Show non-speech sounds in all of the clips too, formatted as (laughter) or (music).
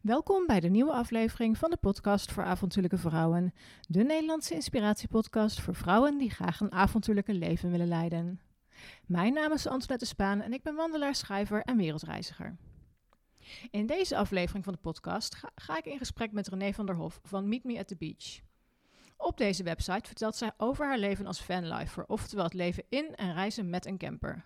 Welkom bij de nieuwe aflevering van de podcast voor avontuurlijke vrouwen. De Nederlandse inspiratiepodcast voor vrouwen die graag een avontuurlijke leven willen leiden. Mijn naam is Antoinette Spaan en ik ben wandelaar, schrijver en wereldreiziger. In deze aflevering van de podcast ga, ik in gesprek met René van der Hof van Meet Me at the Beach. Op deze website vertelt zij over haar leven als vanlifer, oftewel het leven in en reizen met een camper.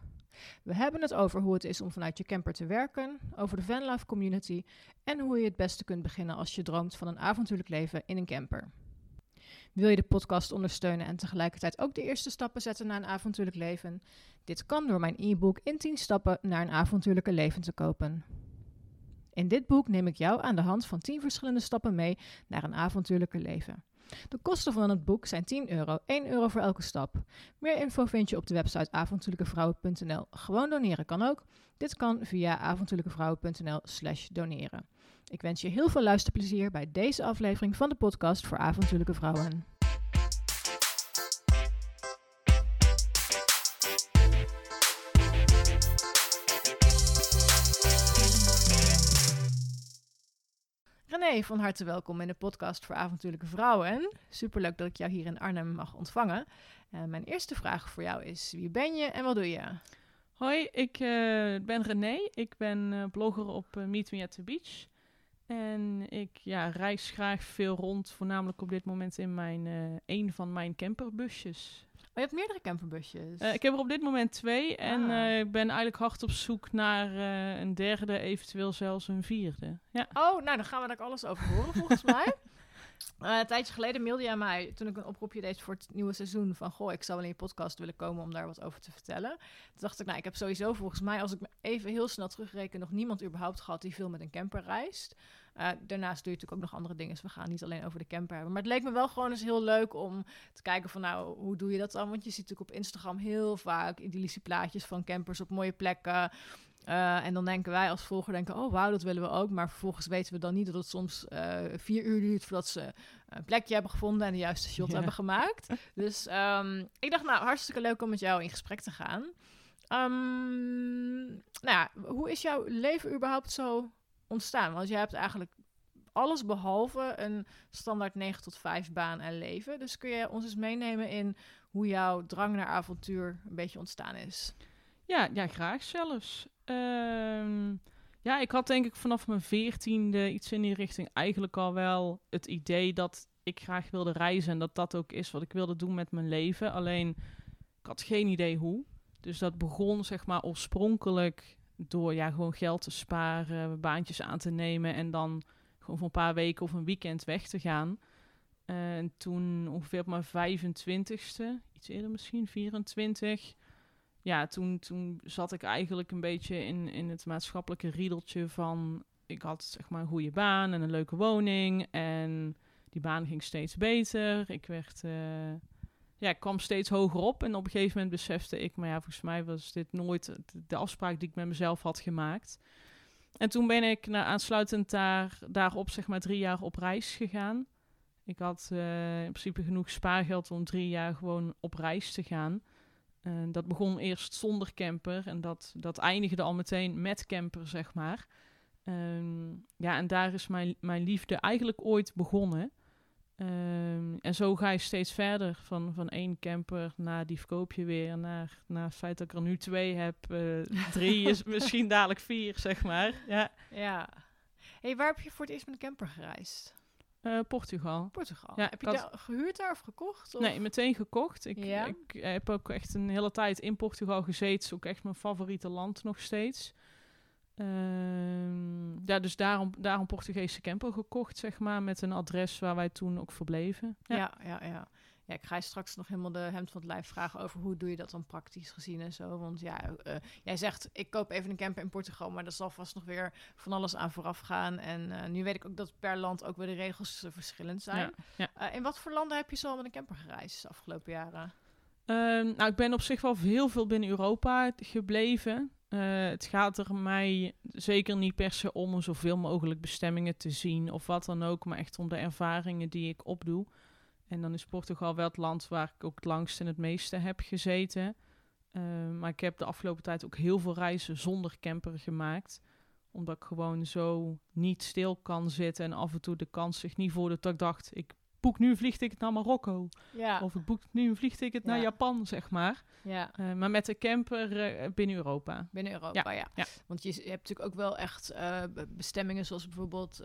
We hebben het over hoe het is om vanuit je camper te werken, over de vanlife community en hoe je het beste kunt beginnen als je droomt van een avontuurlijk leven in een camper. Wil je de podcast ondersteunen en tegelijkertijd ook de eerste stappen zetten naar een avontuurlijk leven? Dit kan door mijn e-book in 10 stappen naar een avontuurlijke leven te kopen. In dit boek neem ik jou aan de hand van 10 verschillende stappen mee naar een avontuurlijke leven. De kosten van het boek zijn 10 euro, 1 euro voor elke stap. Meer info vind je op de website avontuurlijkevrouwen.nl. Gewoon doneren kan ook. Dit kan via avontuurlijkevrouwen.nl slash doneren. Ik wens je heel veel luisterplezier bij deze aflevering van de podcast voor avontuurlijke vrouwen. René, van harte welkom in de podcast voor avontuurlijke vrouwen. Superleuk dat ik jou hier in Arnhem mag ontvangen. Uh, mijn eerste vraag voor jou is, wie ben je en wat doe je? Hoi, ik uh, ben René. Ik ben uh, blogger op Meet Me at the Beach. En ik ja, reis graag veel rond, voornamelijk op dit moment in mijn, een van mijn camperbusjes. Oh, je hebt meerdere camperbusjes? Uh, ik heb er op dit moment twee. En uh, ik ben eigenlijk hard op zoek naar uh, een derde, eventueel zelfs een vierde. Ja. Oh, nou dan gaan we daar alles over horen volgens (laughs) mij. een tijdje geleden mailde jij mij, toen ik een oproepje deed voor het nieuwe seizoen, van goh, ik zou wel in je podcast willen komen om daar wat over te vertellen. Toen dacht ik, nou, ik heb sowieso volgens mij, als ik me even heel snel terugreken, nog niemand überhaupt gehad die veel met een camper reist. Uh, daarnaast doe je natuurlijk ook nog andere dingen. Dus we gaan niet alleen over de camper hebben. Maar het leek me wel gewoon eens heel leuk om te kijken van nou, hoe doe je dat dan? Want je ziet natuurlijk op Instagram heel vaak idyllische plaatjes van campers op mooie plekken. Uh, en dan denken wij als volger denken, oh wauw, dat willen we ook. Maar vervolgens weten we dan niet dat het soms uh, vier uur duurt voordat ze een plekje hebben gevonden en de juiste shot ja. hebben gemaakt. (laughs) Dus um, ik dacht, nou, hartstikke leuk om met jou in gesprek te gaan. Um, nou ja, hoe is jouw leven überhaupt zo ontstaan? Want je hebt eigenlijk alles behalve een standaard 9 tot 5 baan en leven. Dus kun je ons eens meenemen in hoe jouw drang naar avontuur een beetje ontstaan is? Ja, ja graag zelfs. Um, ja, ik had denk ik vanaf mijn veertiende iets in die richting eigenlijk al wel het idee dat ik graag wilde reizen. En dat dat ook is wat ik wilde doen met mijn leven. Alleen, ik had geen idee hoe. Dus dat begon zeg maar oorspronkelijk door ja, gewoon geld te sparen, baantjes aan te nemen en dan gewoon voor een paar weken of een weekend weg te gaan. En toen ongeveer op mijn 25ste, iets eerder misschien, 24. Ja, toen, toen zat ik eigenlijk een beetje in, in het maatschappelijke riedeltje van... Ik had zeg maar een goede baan en een leuke woning. En die baan ging steeds beter. Ik werd... Uh, ja, ik kwam steeds hoger op. En op een gegeven moment besefte ik, maar ja, volgens mij was dit nooit de afspraak die ik met mezelf had gemaakt. En toen ben ik aansluitend daar, daarop, zeg maar, drie jaar op reis gegaan. Ik had uh, in principe genoeg spaargeld om drie jaar gewoon op reis te gaan. Dat begon eerst zonder camper en dat, dat eindigde al meteen met camper, zeg maar. Um, ja, en daar is mijn, mijn liefde eigenlijk ooit begonnen. Um, en zo ga je steeds verder van, van één camper naar die verkoop je weer. Naar, naar het feit dat ik er nu twee heb. Uh, (laughs) drie is misschien dadelijk vier, zeg maar. Ja. ja. hey, waar heb je voor het eerst met een camper gereisd? Uh, Portugal. Portugal. Ja, heb je had... daar gehuurd daar of gekocht? Of? Nee, meteen gekocht. Ik, ja? ik heb ook echt een hele tijd in Portugal gezeten. Het is ook echt mijn favoriete land nog steeds. Uh, ja, dus daarom, daarom Portugese camper gekocht, zeg maar, met een adres waar wij toen ook verbleven. Ja, ja, ja. ja. ja ik ga je straks nog helemaal de hemd van het lijf vragen over hoe doe je dat dan praktisch gezien en zo. Want ja, uh, jij zegt, ik koop even een camper in Portugal, maar er zal vast nog weer van alles aan vooraf gaan. En uh, nu weet ik ook dat per land ook weer de regels verschillend zijn. Ja, ja. in wat voor landen heb je zo met een camper gereisd de afgelopen jaren? Um, nou, ik ben op zich wel heel veel binnen Europa gebleven. Uh, het gaat er mij zeker niet per se om om zoveel mogelijk bestemmingen te zien of wat dan ook, maar echt om de ervaringen die ik opdoe. En dan is Portugal wel het land waar ik ook het langst en het meeste heb gezeten. Uh, maar ik heb de afgelopen tijd ook heel veel reizen zonder camper gemaakt. Omdat ik gewoon zo niet stil kan zitten en af en toe de kans zich niet voordoet dat ik dacht, ik boek nu een vliegticket naar Marokko. Ja. Of ik boek nu een vliegticket naar Ja. Japan, zeg maar. ja. Eh, maar met de camper eh, binnen Europa. Binnen Europa, ja. ja. Want je, hebt natuurlijk ook wel echt eh, be- bestemmingen zoals bijvoorbeeld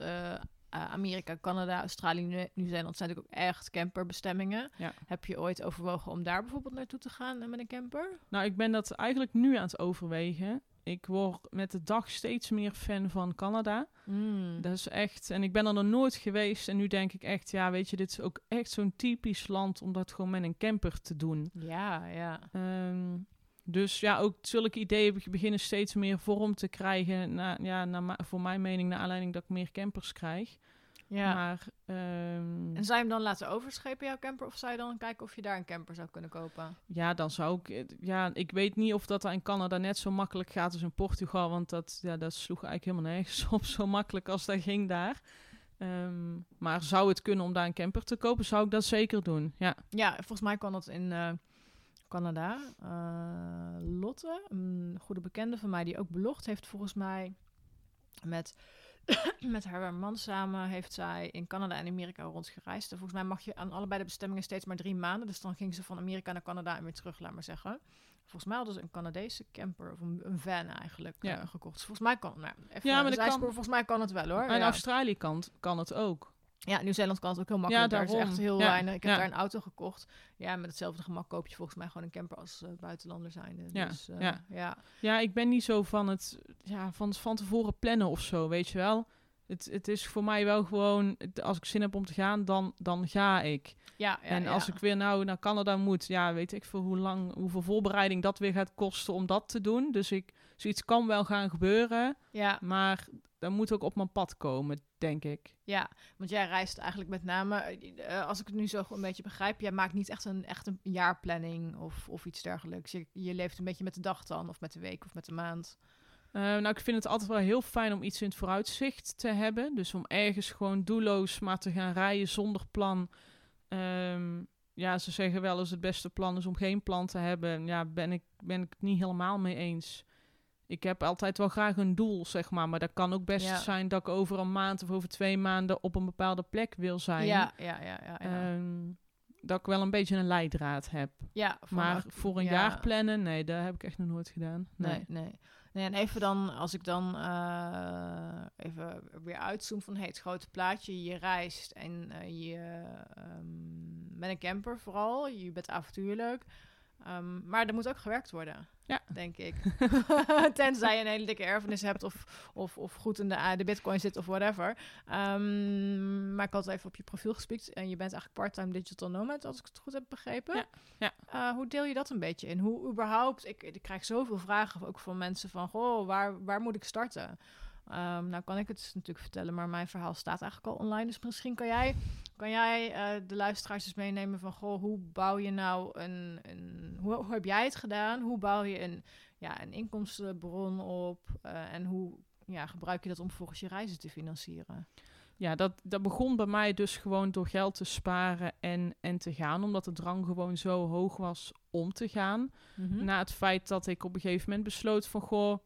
Amerika, Canada, Australië, Nieuw- Nieuw-Zeeland zijn natuurlijk ook echt camperbestemmingen. Ja. Heb je ooit overwogen om daar bijvoorbeeld naartoe te gaan met een camper? Nou, ik ben dat eigenlijk nu aan het overwegen. Ik word met de dag steeds meer fan van Canada. Mm. Dat is echt, en ik ben er nog nooit geweest. En nu denk ik echt, ja, weet je, dit is ook echt zo'n typisch land om dat gewoon met een camper te doen. Ja, ja. Ehm, dus ja, ook zulke ideeën be- beginnen steeds meer vorm te krijgen. Na, ja, ma- voor mijn mening, naar aanleiding dat ik meer campers krijg. Ja. Maar ehm, En zou je hem dan laten overschepen, jouw camper? Of zou je dan kijken of je daar een camper zou kunnen kopen? ja, dan zou ik... Ja, ik weet niet of dat in Canada net zo makkelijk gaat als in Portugal. Want dat, ja, dat sloeg eigenlijk helemaal nergens (laughs) op. Zo makkelijk als dat ging daar. Ehm, maar zou het kunnen om daar een camper te kopen, zou ik dat zeker doen. Ja, Ja, volgens mij kan dat in eh, Canada. Eh, Lotte, een goede bekende van mij die ook belogd heeft, volgens mij met, (clears throat) met haar man samen heeft zij in Canada en Amerika rondgereisd. En volgens mij mag je aan allebei de bestemmingen steeds maar drie maanden. Dus dan ging ze van Amerika naar Canada en weer terug, laat maar zeggen. Volgens mij hadden ze een Canadese camper, of een, een van eigenlijk, Ja. eh, gekocht. Dus volgens mij kan, nou, even Ja, maar dat kan- volgens mij kan het wel hoor. en ja. Australië kan, kan het ook. Ja, Nieuw-Zeeland kan het ook heel makkelijk. daar is echt heel Ja, weinig. Ik heb ja. daar een auto gekocht. Ja, met hetzelfde gemak koop je volgens mij gewoon een camper als eh, buitenlander zijnde. Ja, Dus, eh, ja. ja. Ja, ik ben niet zo van het ja, van, van tevoren plannen of zo, weet je wel. Het, het is voor mij wel gewoon, als ik zin heb om te gaan, dan, dan ga ik. Ja, ja, en als ja. ik weer nou naar Canada moet, ja, weet ik veel hoe lang, hoeveel voorbereiding dat weer gaat kosten om dat te doen. Dus ik, zoiets kan wel gaan gebeuren, Ja, maar dat moet ook op mijn pad komen, denk ik. ja, want jij reist eigenlijk met name, eh, als ik het nu zo een beetje begrijp, jij maakt niet echt een, echt een jaarplanning of, of iets dergelijks. Je, je leeft een beetje met de dag dan, of met de week of met de maand. Eh, nou, ik vind het altijd wel heel fijn om iets in het vooruitzicht te hebben. Dus om ergens gewoon doelloos maar te gaan rijden zonder plan. Ehm, ja, ze zeggen wel eens het beste plan is om geen plan te hebben. Ja, ben ik, ben ik het niet helemaal mee eens. Ik heb altijd wel graag een doel, zeg maar. Maar dat kan ook best Ja. zijn dat ik over een maand of over twee maanden op een bepaalde plek wil zijn. Ja, ja, ja, ja. ja. Ehm, dat ik wel een beetje een leidraad heb. ja maar voor een ja. jaar plannen, nee, dat heb ik echt nog nooit gedaan. Nee. Nee, nee. Nee en even dan, als ik dan eh, even weer uitzoom van hey, het grote plaatje, je reist en eh, je ehm, met een camper vooral, je bent avontuurlijk. Ehm, maar er moet ook gewerkt worden, Ja. denk ik. (laughs) Tenzij je een hele dikke erfenis hebt of, of, of goed in de, de bitcoin zit of whatever. Ehm, maar ik had even op je profiel gespiekt en je bent eigenlijk part-time digital nomad, als ik het goed heb begrepen. Ja, ja. Eh, hoe deel je dat een beetje in? Hoe überhaupt, ik, ik krijg zoveel vragen ook van mensen van, goh, waar, waar moet ik starten? Ehm, nou kan ik het dus natuurlijk vertellen, maar mijn verhaal staat eigenlijk al online. Dus misschien kan jij, kan jij eh, de luisteraars eens meenemen van, goh, hoe bouw je nou een, een hoe, hoe heb jij het gedaan? Hoe bouw je een, ja, een inkomstenbron op? Eh, en hoe ja, gebruik je dat om volgens je reizen te financieren? Ja, dat, dat begon bij mij dus gewoon door geld te sparen en, en te gaan. Omdat de drang gewoon zo hoog was om te gaan. Mhm. Na het feit dat ik op een gegeven moment besloot van... Goh,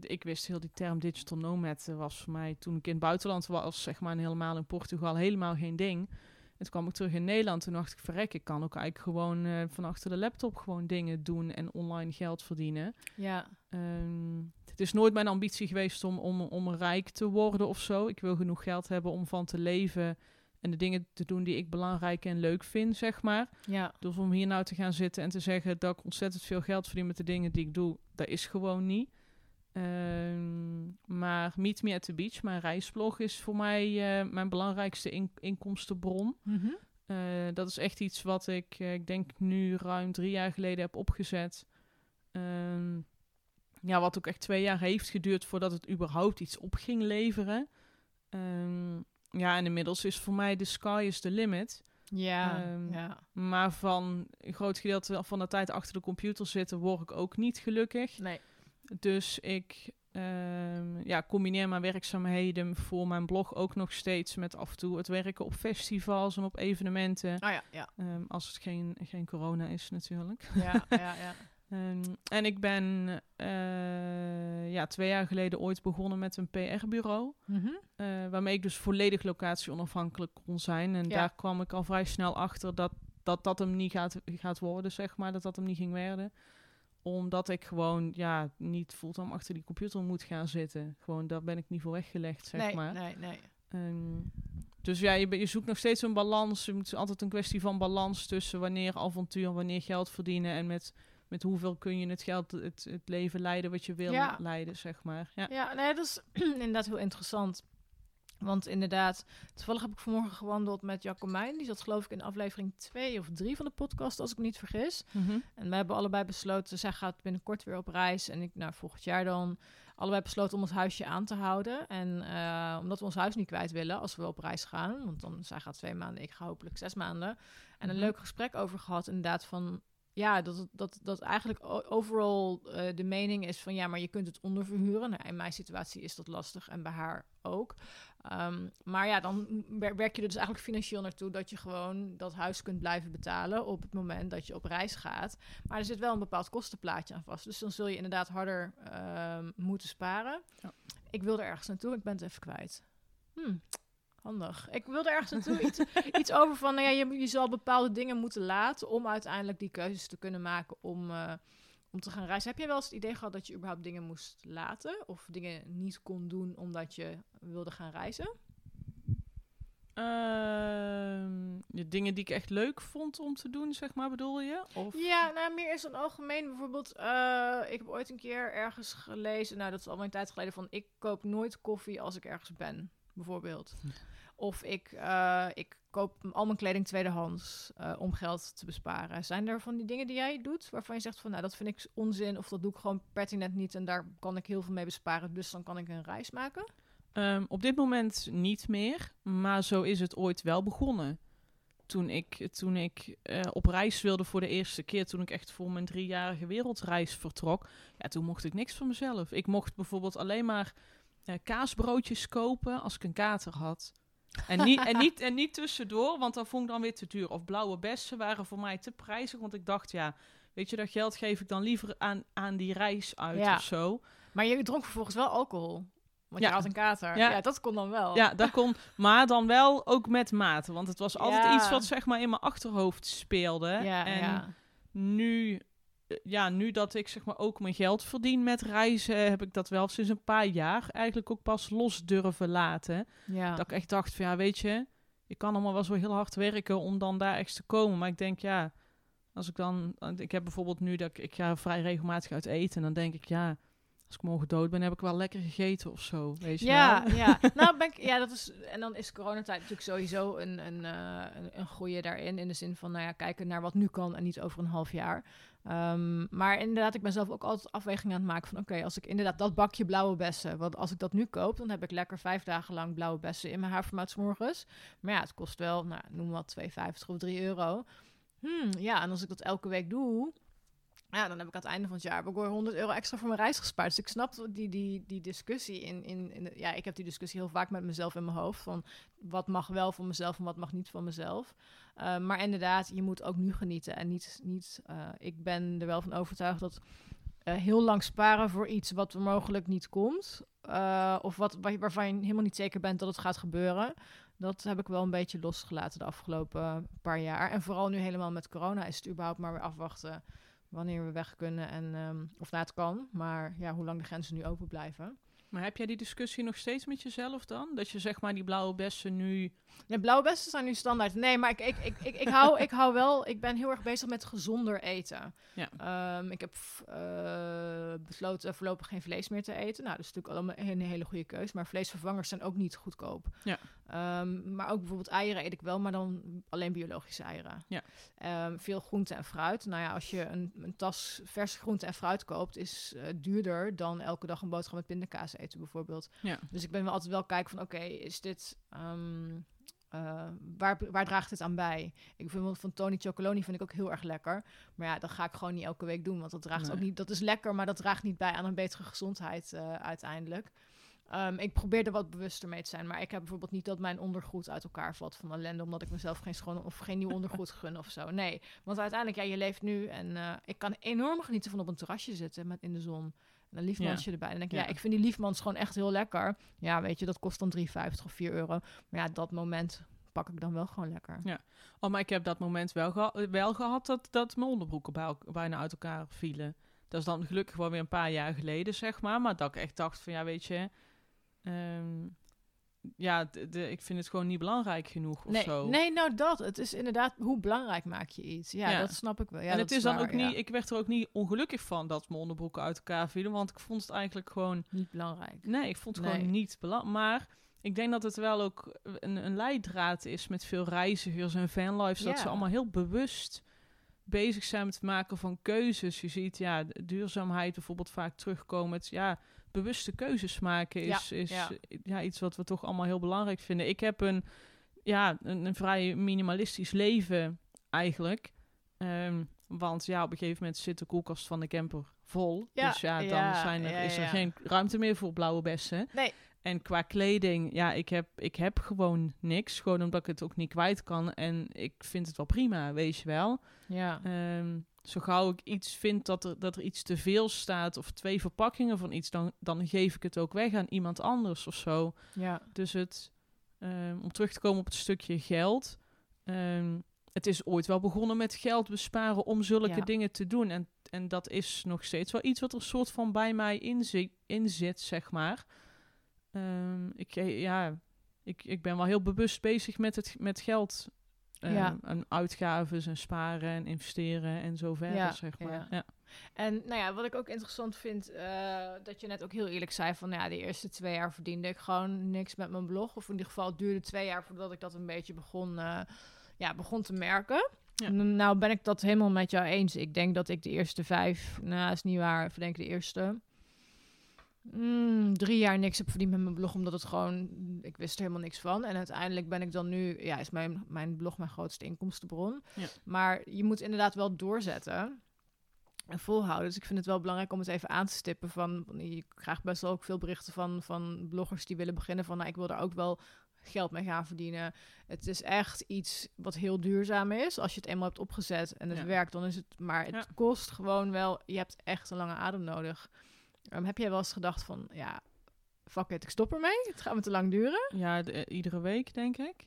ik wist heel die term digital nomad eh, was voor mij... Toen ik in het buitenland was, zeg maar en helemaal in Portugal, helemaal geen ding. En toen kwam ik terug in Nederland. Toen dacht ik, verrek, ik kan ook eigenlijk gewoon eh, van achter de laptop gewoon dingen doen... en online geld verdienen. Ja, Ehm, het is nooit mijn ambitie geweest om, om, om rijk te worden of zo. Ik wil genoeg geld hebben om van te leven en de dingen te doen die ik belangrijk en leuk vind, zeg maar. ja, Dus om hier nou te gaan zitten en te zeggen dat ik ontzettend veel geld verdien met de dingen die ik doe, dat is gewoon niet. Ehm, maar Meet Me at the Beach, mijn reisblog, is voor mij eh, mijn belangrijkste in- inkomstenbron. Mhm. Eh, dat is echt iets wat ik, eh, ik denk nu ruim drie jaar geleden heb opgezet. Ehm, ja, wat ook echt twee jaar heeft geduurd voordat het überhaupt iets op ging leveren. Ehm, ja, en inmiddels is voor mij de sky is the limit. ja, ja. Maar van een groot gedeelte van de tijd achter de computer zitten word ik ook niet gelukkig. Nee. Dus ik ehm, ja, combineer mijn werkzaamheden voor mijn blog ook nog steeds met af en toe het werken op festivals en op evenementen. Oh ja, ja, Ehm, als het geen, geen corona is natuurlijk. ja, ja, ja. (laughs) Ehm, en ik ben eh, ja, twee jaar geleden ooit begonnen met een PR-bureau. Mhm. eh, waarmee ik dus volledig locatie onafhankelijk kon zijn. En Ja. daar kwam ik al vrij snel achter dat dat, dat hem niet gaat, gaat worden, zeg maar. Dat dat hem niet ging werden. Omdat ik gewoon ja, niet fulltime achter die computer moet gaan zitten. Gewoon, daar ben ik niet voor weggelegd, zeg nee, maar. nee, nee. Ehm, dus ja, je, je zoekt nog steeds een balans. Het is altijd een kwestie van balans tussen wanneer avontuur, wanneer geld verdienen en met, met hoeveel kun je het geld, het, het leven leiden wat je wil Ja. leiden, zeg maar. Ja. Ja, nee, dat is (clears throat) inderdaad heel interessant. Want inderdaad, toevallig heb ik vanmorgen gewandeld met Jacomijn. Die zat geloof ik in aflevering 2 of 3 van de podcast, als ik me niet vergis. Mhm. En we hebben allebei besloten, zij gaat binnenkort weer op reis. En ik, nou, volgend jaar dan, allebei besloten om ons huisje aan te houden. En eh, omdat we ons huis niet kwijt willen als we op reis gaan. Want dan, zij gaat twee maanden, ik ga hopelijk zes maanden. En een Mhm. leuk gesprek over gehad, inderdaad, van... Ja, dat, dat, dat eigenlijk overal eh, de mening is van... Ja, maar je kunt het onderverhuren. Nou, in mijn situatie is dat lastig en bij haar ook. Ehm, maar ja, dan wer- werk je er dus eigenlijk financieel naartoe... dat je gewoon dat huis kunt blijven betalen op het moment dat je op reis gaat. Maar er zit wel een bepaald kostenplaatje aan vast. Dus dan zul je inderdaad harder ehm, moeten sparen. Ja. Ik wilde ergens naartoe, ik ben het even kwijt. Hm, handig. Ik wilde ergens naartoe iets, (laughs) iets over van... Nou ja, je, je zal bepaalde dingen moeten laten... om uiteindelijk die keuzes te kunnen maken om, eh, om te gaan reizen. Heb jij wel eens het idee gehad dat je überhaupt dingen moest laten? Of dingen niet kon doen omdat je wilde gaan reizen? Ehm, de dingen die ik echt leuk vond om te doen, zeg maar, bedoel je? Of... Ja, nou, meer is dan algemeen. Bijvoorbeeld, eh, ik heb ooit een keer ergens gelezen, nou, dat is al een tijd geleden, van ik koop nooit koffie als ik ergens ben, bijvoorbeeld. (laughs) Of ik, eh, ik koop al mijn kleding tweedehands eh, om geld te besparen. Zijn er van die dingen die jij doet waarvan je zegt van, nou, dat vind ik onzin of dat doe ik gewoon pertinent niet en daar kan ik heel veel mee besparen, dus dan kan ik een reis maken? Ehm, op dit moment niet meer, maar zo is het ooit wel begonnen. Toen ik, toen ik eh, op reis wilde voor de eerste keer, toen ik echt voor mijn driejarige wereldreis vertrok, ja, toen mocht ik niks van mezelf. Ik mocht bijvoorbeeld alleen maar kaasbroodjes kopen als ik een kater had. En niet, en, niet, en niet tussendoor, want dat vond ik dan weer te duur. Of blauwe bessen waren voor mij te prijzig, want ik dacht, ja, weet je, dat geld geef ik dan liever aan, aan die reis uit Ja. of zo. Maar je dronk vervolgens wel alcohol. Want Ja. je had een kater. Ja. Ja. dat kon dan wel. Ja, dat kon. Maar dan wel ook met mate. Want het was altijd Ja. iets wat zeg maar in mijn achterhoofd speelde. ja, en nu, ja, nu dat ik zeg maar ook mijn geld verdien met reizen, heb ik dat wel sinds een paar jaar eigenlijk ook pas los durven laten. ja. Dat ik echt dacht van ja, weet je, je kan allemaal wel zo heel hard werken om dan daar echt te komen. Maar ik denk ja, als ik dan, ik heb bijvoorbeeld nu dat ik, ik ga vrij regelmatig uit eten. En dan denk ik ja, als ik morgen dood ben, heb ik wel lekker gegeten of zo. Weet je Ja, wel? ja. (laughs) Nou, ben ik, ja, dat is. En dan is coronatijd natuurlijk sowieso een, een, eh, een, een goeie daarin. In de zin van, nou ja, kijken naar wat nu kan en niet over een half jaar. Ehm, maar inderdaad, ik ben zelf ook altijd afweging aan het maken van... oké, als ik inderdaad dat bakje blauwe bessen... want als ik dat nu koop, dan heb ik lekker vijf dagen lang blauwe bessen... in mijn 's morgens. Maar ja, het kost wel, nou, noem wat, 2,50 of 3 euro. Hmm, ja, en als ik dat elke week doe... Ja, dan heb ik aan het einde van het jaar ik weer 100 euro extra voor mijn reis gespaard. Dus ik snap die, die, die discussie in, in, in ja, ik heb die discussie heel vaak met mezelf in mijn hoofd van wat mag wel van mezelf en wat mag niet van mezelf. Uh, maar inderdaad, je moet ook nu genieten en niet, niet uh, ik ben er wel van overtuigd dat uh, heel lang sparen voor iets wat mogelijk niet komt, of wat, waar, waarvan je helemaal niet zeker bent dat het gaat gebeuren, dat heb ik wel een beetje losgelaten de afgelopen paar jaar. En vooral nu helemaal met corona is het überhaupt maar weer afwachten wanneer we weg kunnen en um, of nou het kan, maar ja, hoe lang de grenzen nu open blijven. Maar heb jij die discussie nog steeds met jezelf dan? Dat je zeg maar die blauwe bessen nu... Nee, blauwe bessen zijn nu standaard. Nee, maar ik, ik, ik, ik, ik, hou, ik hou wel... Ik ben heel erg bezig met gezonder eten. Ja. Um, ik heb uh, besloten voorlopig geen vlees meer te eten. Nou, dat is natuurlijk allemaal een hele goede keus. Maar vleesvervangers zijn ook niet goedkoop. Ja. Um, maar ook bijvoorbeeld eieren eet ik wel, maar dan alleen biologische eieren. Ja. Um, veel groente en fruit. Nou ja, als je een, een tas verse groente en fruit koopt, is uh, duurder dan elke dag een boterham met pindakaas eten bijvoorbeeld. Ja. Dus ik ben wel altijd wel kijken van, oké, okay, is dit... Um, uh, waar, waar draagt dit aan bij? Ik vind van Tony Chocoloni vind ik ook heel erg lekker. Maar ja, dat ga ik gewoon niet elke week doen. Want dat draagt Nee. ook niet. Dat is lekker, maar dat draagt niet bij aan een betere gezondheid uh, uiteindelijk. Ehm, ik probeer er wat bewuster mee te zijn. Maar ik heb bijvoorbeeld niet dat mijn ondergoed uit elkaar valt van ellende. Omdat ik mezelf geen schoon of geen nieuw ondergoed gun of zo. Nee, want uiteindelijk, ja, je leeft nu. En eh, ik kan enorm genieten van op een terrasje zitten met in de zon. En een liefmansje erbij. En dan denk ik, ja. Ja. ik vind die liefmans gewoon echt heel lekker. Ja, weet je, dat kost dan 3,50 of 4 euro. Maar ja, dat moment pak ik dan wel gewoon lekker. Oh, maar ik heb dat moment wel, geha- wel gehad dat, dat mijn onderbroeken bij bijna uit elkaar vielen. Dat is dan gelukkig wel weer een paar jaar geleden, zeg maar. Maar dat ik echt dacht van, ja, weet je... ehm, ja, de, de- ik vind het gewoon niet belangrijk genoeg of Nee, zo. nee, nou dat. Het is inderdaad, hoe belangrijk maak je iets? Ja, Ja. dat snap ik wel. Ja, en het is dan waar, ook ja. niet... Ik werd er ook niet ongelukkig van dat mijn onderbroeken uit elkaar vielen. Want ik vond het eigenlijk gewoon... Niet belangrijk. Nee, ik vond het Nee. gewoon niet belangrijk. Maar ik denk dat het wel ook een, een leidraad is met veel reizigers en fanlives. Dat ze allemaal heel bewust bezig zijn met het maken van keuzes. Je ziet ja, duurzaamheid bijvoorbeeld vaak terugkomen. Het, ja, bewuste keuzes maken is, Ja, is ja. ja. iets wat we toch allemaal heel belangrijk vinden. Ik heb een, ja, een, een vrij minimalistisch leven eigenlijk. Ehm, want ja, op een gegeven moment zit de koelkast van de camper vol. Ja, dus ja, dan ja, zijn er, is er geen ruimte meer voor blauwe bessen. Nee. En qua kleding, ja, ik heb, ik heb gewoon niks. Gewoon omdat ik het ook niet kwijt kan. En ik vind het wel prima, weet je wel. Ja. Ehm, zo gauw ik iets vind dat er, dat er iets te veel staat... of twee verpakkingen van iets... dan, dan geef ik het ook weg aan iemand anders of zo. Ja. Dus het, ehm, om terug te komen op het stukje geld. ehm, het is ooit wel begonnen met geld besparen om zulke Ja. dingen te doen. En, en dat is nog steeds wel iets wat er soort van bij mij in, zi- in zit, zeg maar. Ehm, ik, ja, ik, ik ben wel heel bewust bezig met, het, met geld. Ehm, Ja. En uitgaven en sparen en investeren en zo verder, Ja, zeg maar. ja. Ja. En nou ja, wat ik ook interessant vind, eh, dat je net ook heel eerlijk zei van, nou ja, de eerste twee jaar verdiende ik gewoon niks met mijn blog. Of in ieder geval, het duurde twee jaar voordat ik dat een beetje begon, eh, ja, begon te merken. Nou ben ik dat helemaal met jou eens. Ik denk dat ik de eerste vijf, nou is niet waar, ik denk de eerste mm, drie jaar niks heb verdiend met mijn blog, omdat het gewoon, ik wist er helemaal niks van. En uiteindelijk ben ik dan nu, ja, is mijn, mijn blog mijn grootste inkomstenbron. Ja. Maar je moet inderdaad wel doorzetten en volhouden. Dus ik vind het wel belangrijk om het even aan te stippen. Van, je krijgt best wel ook veel berichten van, van bloggers die willen beginnen van, nou, ik wil er ook wel geld mee gaan verdienen. Het is echt iets wat heel duurzaam is. Als je het eenmaal hebt opgezet en het Ja. werkt, dan is het. Maar het Ja. kost gewoon wel. Je hebt echt een lange adem nodig. Ehm, heb jij wel eens gedacht van, ja, fuck it, ik stop ermee. Het gaat me te lang duren. Ja, de- eh, iedere week, denk ik.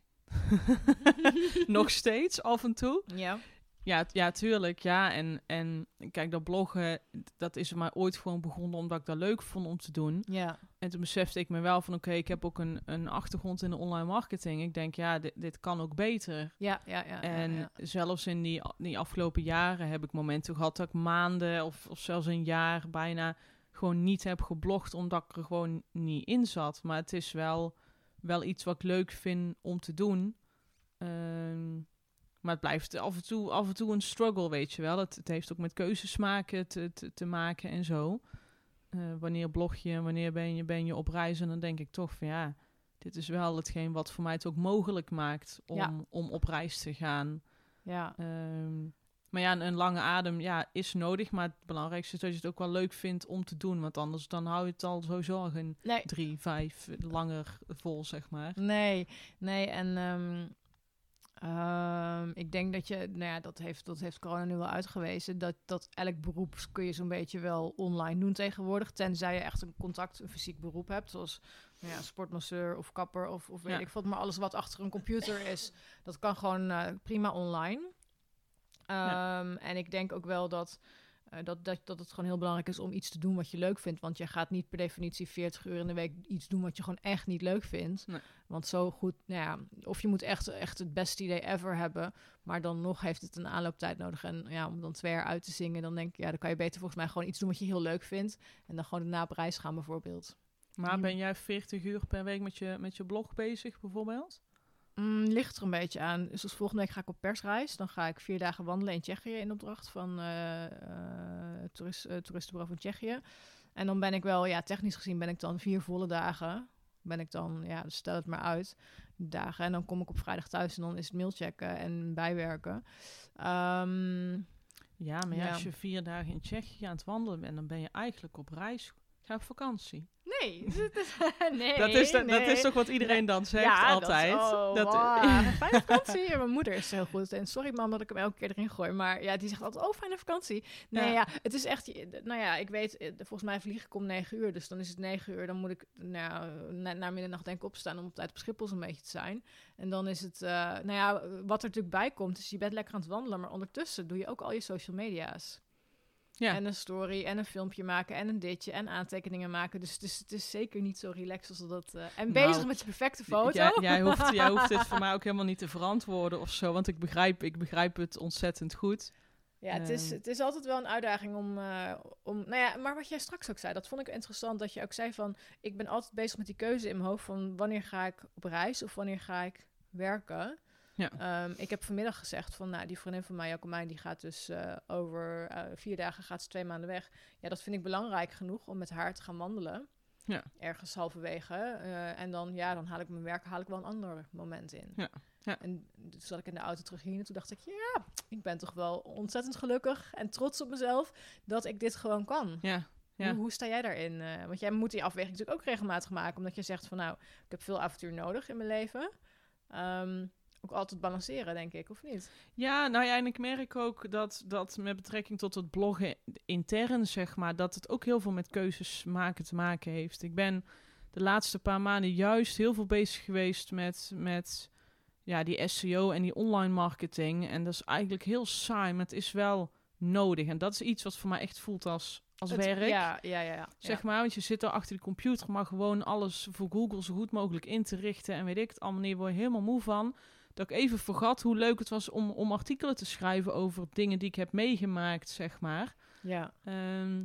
(laughs) Nog steeds, af en toe. Ja. Ja, ja, tuurlijk. Ja, en, en kijk, dat bloggen, dat is er maar ooit gewoon begonnen omdat ik dat leuk vond om te doen. Ja. En toen besefte ik me wel van, oké, ik heb ook een, een achtergrond in de online marketing. Ik denk, ja, dit, dit kan ook beter. Ja, ja, ja. ja, en ja. zelfs in die, die afgelopen jaren heb ik momenten gehad dat ik maanden of, of zelfs een jaar bijna gewoon niet heb geblogd omdat ik er gewoon niet in zat. Maar het is wel, wel iets wat ik leuk vind om te doen. Ehm, maar het blijft af en, toe, af en toe een struggle, weet je wel. Het, het heeft ook met keuzes maken te, te, te maken en zo. Eh, wanneer blog je, wanneer ben je, ben je op reis? En dan denk ik toch van ja, dit is wel hetgeen wat voor mij het ook mogelijk maakt om, Ja. om op reis te gaan. ja. Ehm, maar ja, een, lange adem ja, is nodig. Maar het belangrijkste is dat je het ook wel leuk vindt om te doen. Want anders dan hou je het al sowieso al geen Nee, drie, vijf langer vol, zeg maar. Nee, nee. En ehm, ehm, ik denk dat je, nou ja, dat heeft, dat heeft corona nu wel uitgewezen, dat, dat elk beroep kun je zo'n beetje wel online doen tegenwoordig. Tenzij je echt een contact, een fysiek beroep hebt, zoals nou ja, sportmasseur of kapper of, of weet Ja. ik wat. Maar alles wat achter een computer is, dat kan gewoon eh, prima online. Ja. Ehm, En ik denk ook wel dat, eh, dat, dat, dat het gewoon heel belangrijk is om iets te doen wat je leuk vindt. Want je gaat niet per definitie 40 uur in de week iets doen wat je gewoon echt niet leuk vindt. Nee. Want zo goed, nou ja, of je moet echt, echt het beste idee ever hebben. Maar dan nog heeft het een aanlooptijd nodig. En ja, om dan twee jaar uit te zingen, dan denk ik, ja, dan kan je beter volgens mij gewoon iets doen wat je heel leuk vindt. En dan gewoon op reis gaan bijvoorbeeld. Maar Je- ben jij 40 uur per week met je, met je blog bezig, bijvoorbeeld? Mm, ligt er een beetje aan. Dus als volgende week ga ik op persreis. Dan ga ik vier dagen wandelen in Tsjechië in opdracht van eh eh, toerist, eh, toeristenbureau van Tsjechië. En dan ben ik wel, ja, technisch gezien ben ik dan vier volle dagen. Ben ik dan, ja, dus stel het maar uit, dagen. En dan kom ik op vrijdag thuis en dan is het mailchecken en bijwerken. Ehm, Ja, maar ja, Ja. als je vier dagen in Tsjechië aan het wandelen bent, dan ben je eigenlijk op reis ga op vakantie. Nee, (laughs) nee, dat, is, dat, dat is toch wat iedereen dan zegt Ja, dat- altijd? oh, Dat- wow, (laughs) fijne vakantie. Mijn moeder is heel goed. En sorry mam dat ik hem elke keer erin gooi. Maar ja, die zegt altijd, oh, fijne vakantie. Nee, Ja. ja, het is echt... Nou ja, ik weet, eh, volgens mij vlieg ik om negen uur. Dus dan is het negen uur. Dan moet ik nou, na, na middernacht denk ik opstaan om op tijd op Schiphol zo'n beetje te zijn. En dan is het... eh, nou ja, wat er natuurlijk bij komt, is je bent lekker aan het wandelen. Maar ondertussen doe je ook al je social media's. Ja. En een story en een filmpje maken en een ditje en aantekeningen maken. Dus het is, het is zeker niet zo relaxed als dat... eh, en Nou, bezig met je perfecte foto. Jij, jij, hoeft, (laughs) jij hoeft dit voor mij ook helemaal niet te verantwoorden of zo. Want ik begrijp, ik begrijp het ontzettend goed. Ja, het is, Ehm. het is altijd wel een uitdaging om, eh, om... Nou ja, maar wat jij straks ook zei, dat vond ik interessant. Dat je ook zei van... Ik ben altijd bezig met die keuze in mijn hoofd van... Wanneer ga ik op reis of wanneer ga ik werken? Ja. Ehm, ik heb vanmiddag gezegd van... Nou, die vriendin van mij, Jacomijn, die gaat dus eh, over eh, vier dagen gaat ze twee maanden weg. Ja, dat vind ik belangrijk genoeg om met haar te gaan wandelen. Ja. Ergens halverwege. Eh, en dan, ja, dan haal ik mijn werk haal ik wel een ander moment in. Ja. Ja. En toen zat ik in de auto terug hier en toen dacht ik... Ja, ik ben toch wel ontzettend gelukkig en trots op mezelf dat ik dit gewoon kan. Ja, ja. Hoe, hoe sta jij daarin? Want jij moet die afweging natuurlijk ook regelmatig maken, omdat je zegt van nou, ik heb veel avontuur nodig in mijn leven. Ehm, ook altijd balanceren, denk ik, of niet? Ja, nou ja, en ik merk ook dat, dat met betrekking tot het bloggen intern, zeg maar, dat het ook heel veel met keuzes maken te maken heeft. Ik ben de laatste paar maanden juist heel veel bezig geweest met, met ja, die SEO en die online marketing. En dat is eigenlijk heel saai, maar het is wel nodig. En dat is iets wat voor mij echt voelt als, als Het- werk. Ja, ja, ja. ja. Zeg maar, want je zit er achter de computer, maar gewoon alles voor Google zo goed mogelijk in te richten. En weet ik het allemaal niet, word je helemaal moe van. Dat ik even vergat hoe leuk het was om, om artikelen te schrijven over dingen die ik heb meegemaakt, zeg maar. ja. Ehm,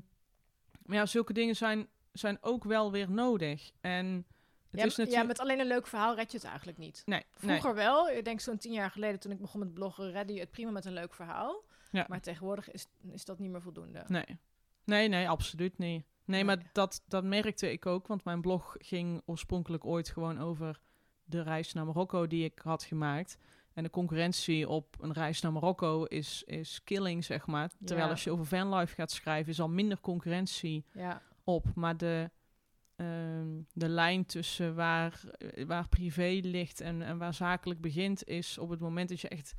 maar ja, zulke dingen zijn, zijn ook wel weer nodig. En het ja, is ja, met alleen een leuk verhaal red je het eigenlijk niet. Nee, Vroeger wel. Ik denk zo'n tien jaar geleden toen ik begon met bloggen, redde je het prima met een leuk verhaal. Ja. Maar tegenwoordig is, is dat niet meer voldoende. nee. Nee, nee, nee, absoluut niet. Nee, Nee. maar dat, dat merkte ik ook, want mijn blog ging oorspronkelijk ooit gewoon over de reis naar Marokko die ik had gemaakt. En de concurrentie op een reis naar Marokko is, is killing, zeg maar. Terwijl Ja. als je over vanlife gaat schrijven, is al minder concurrentie Ja, op. Maar de, ehm, de lijn tussen waar, waar privé ligt en, en waar zakelijk begint, is op het moment dat je echt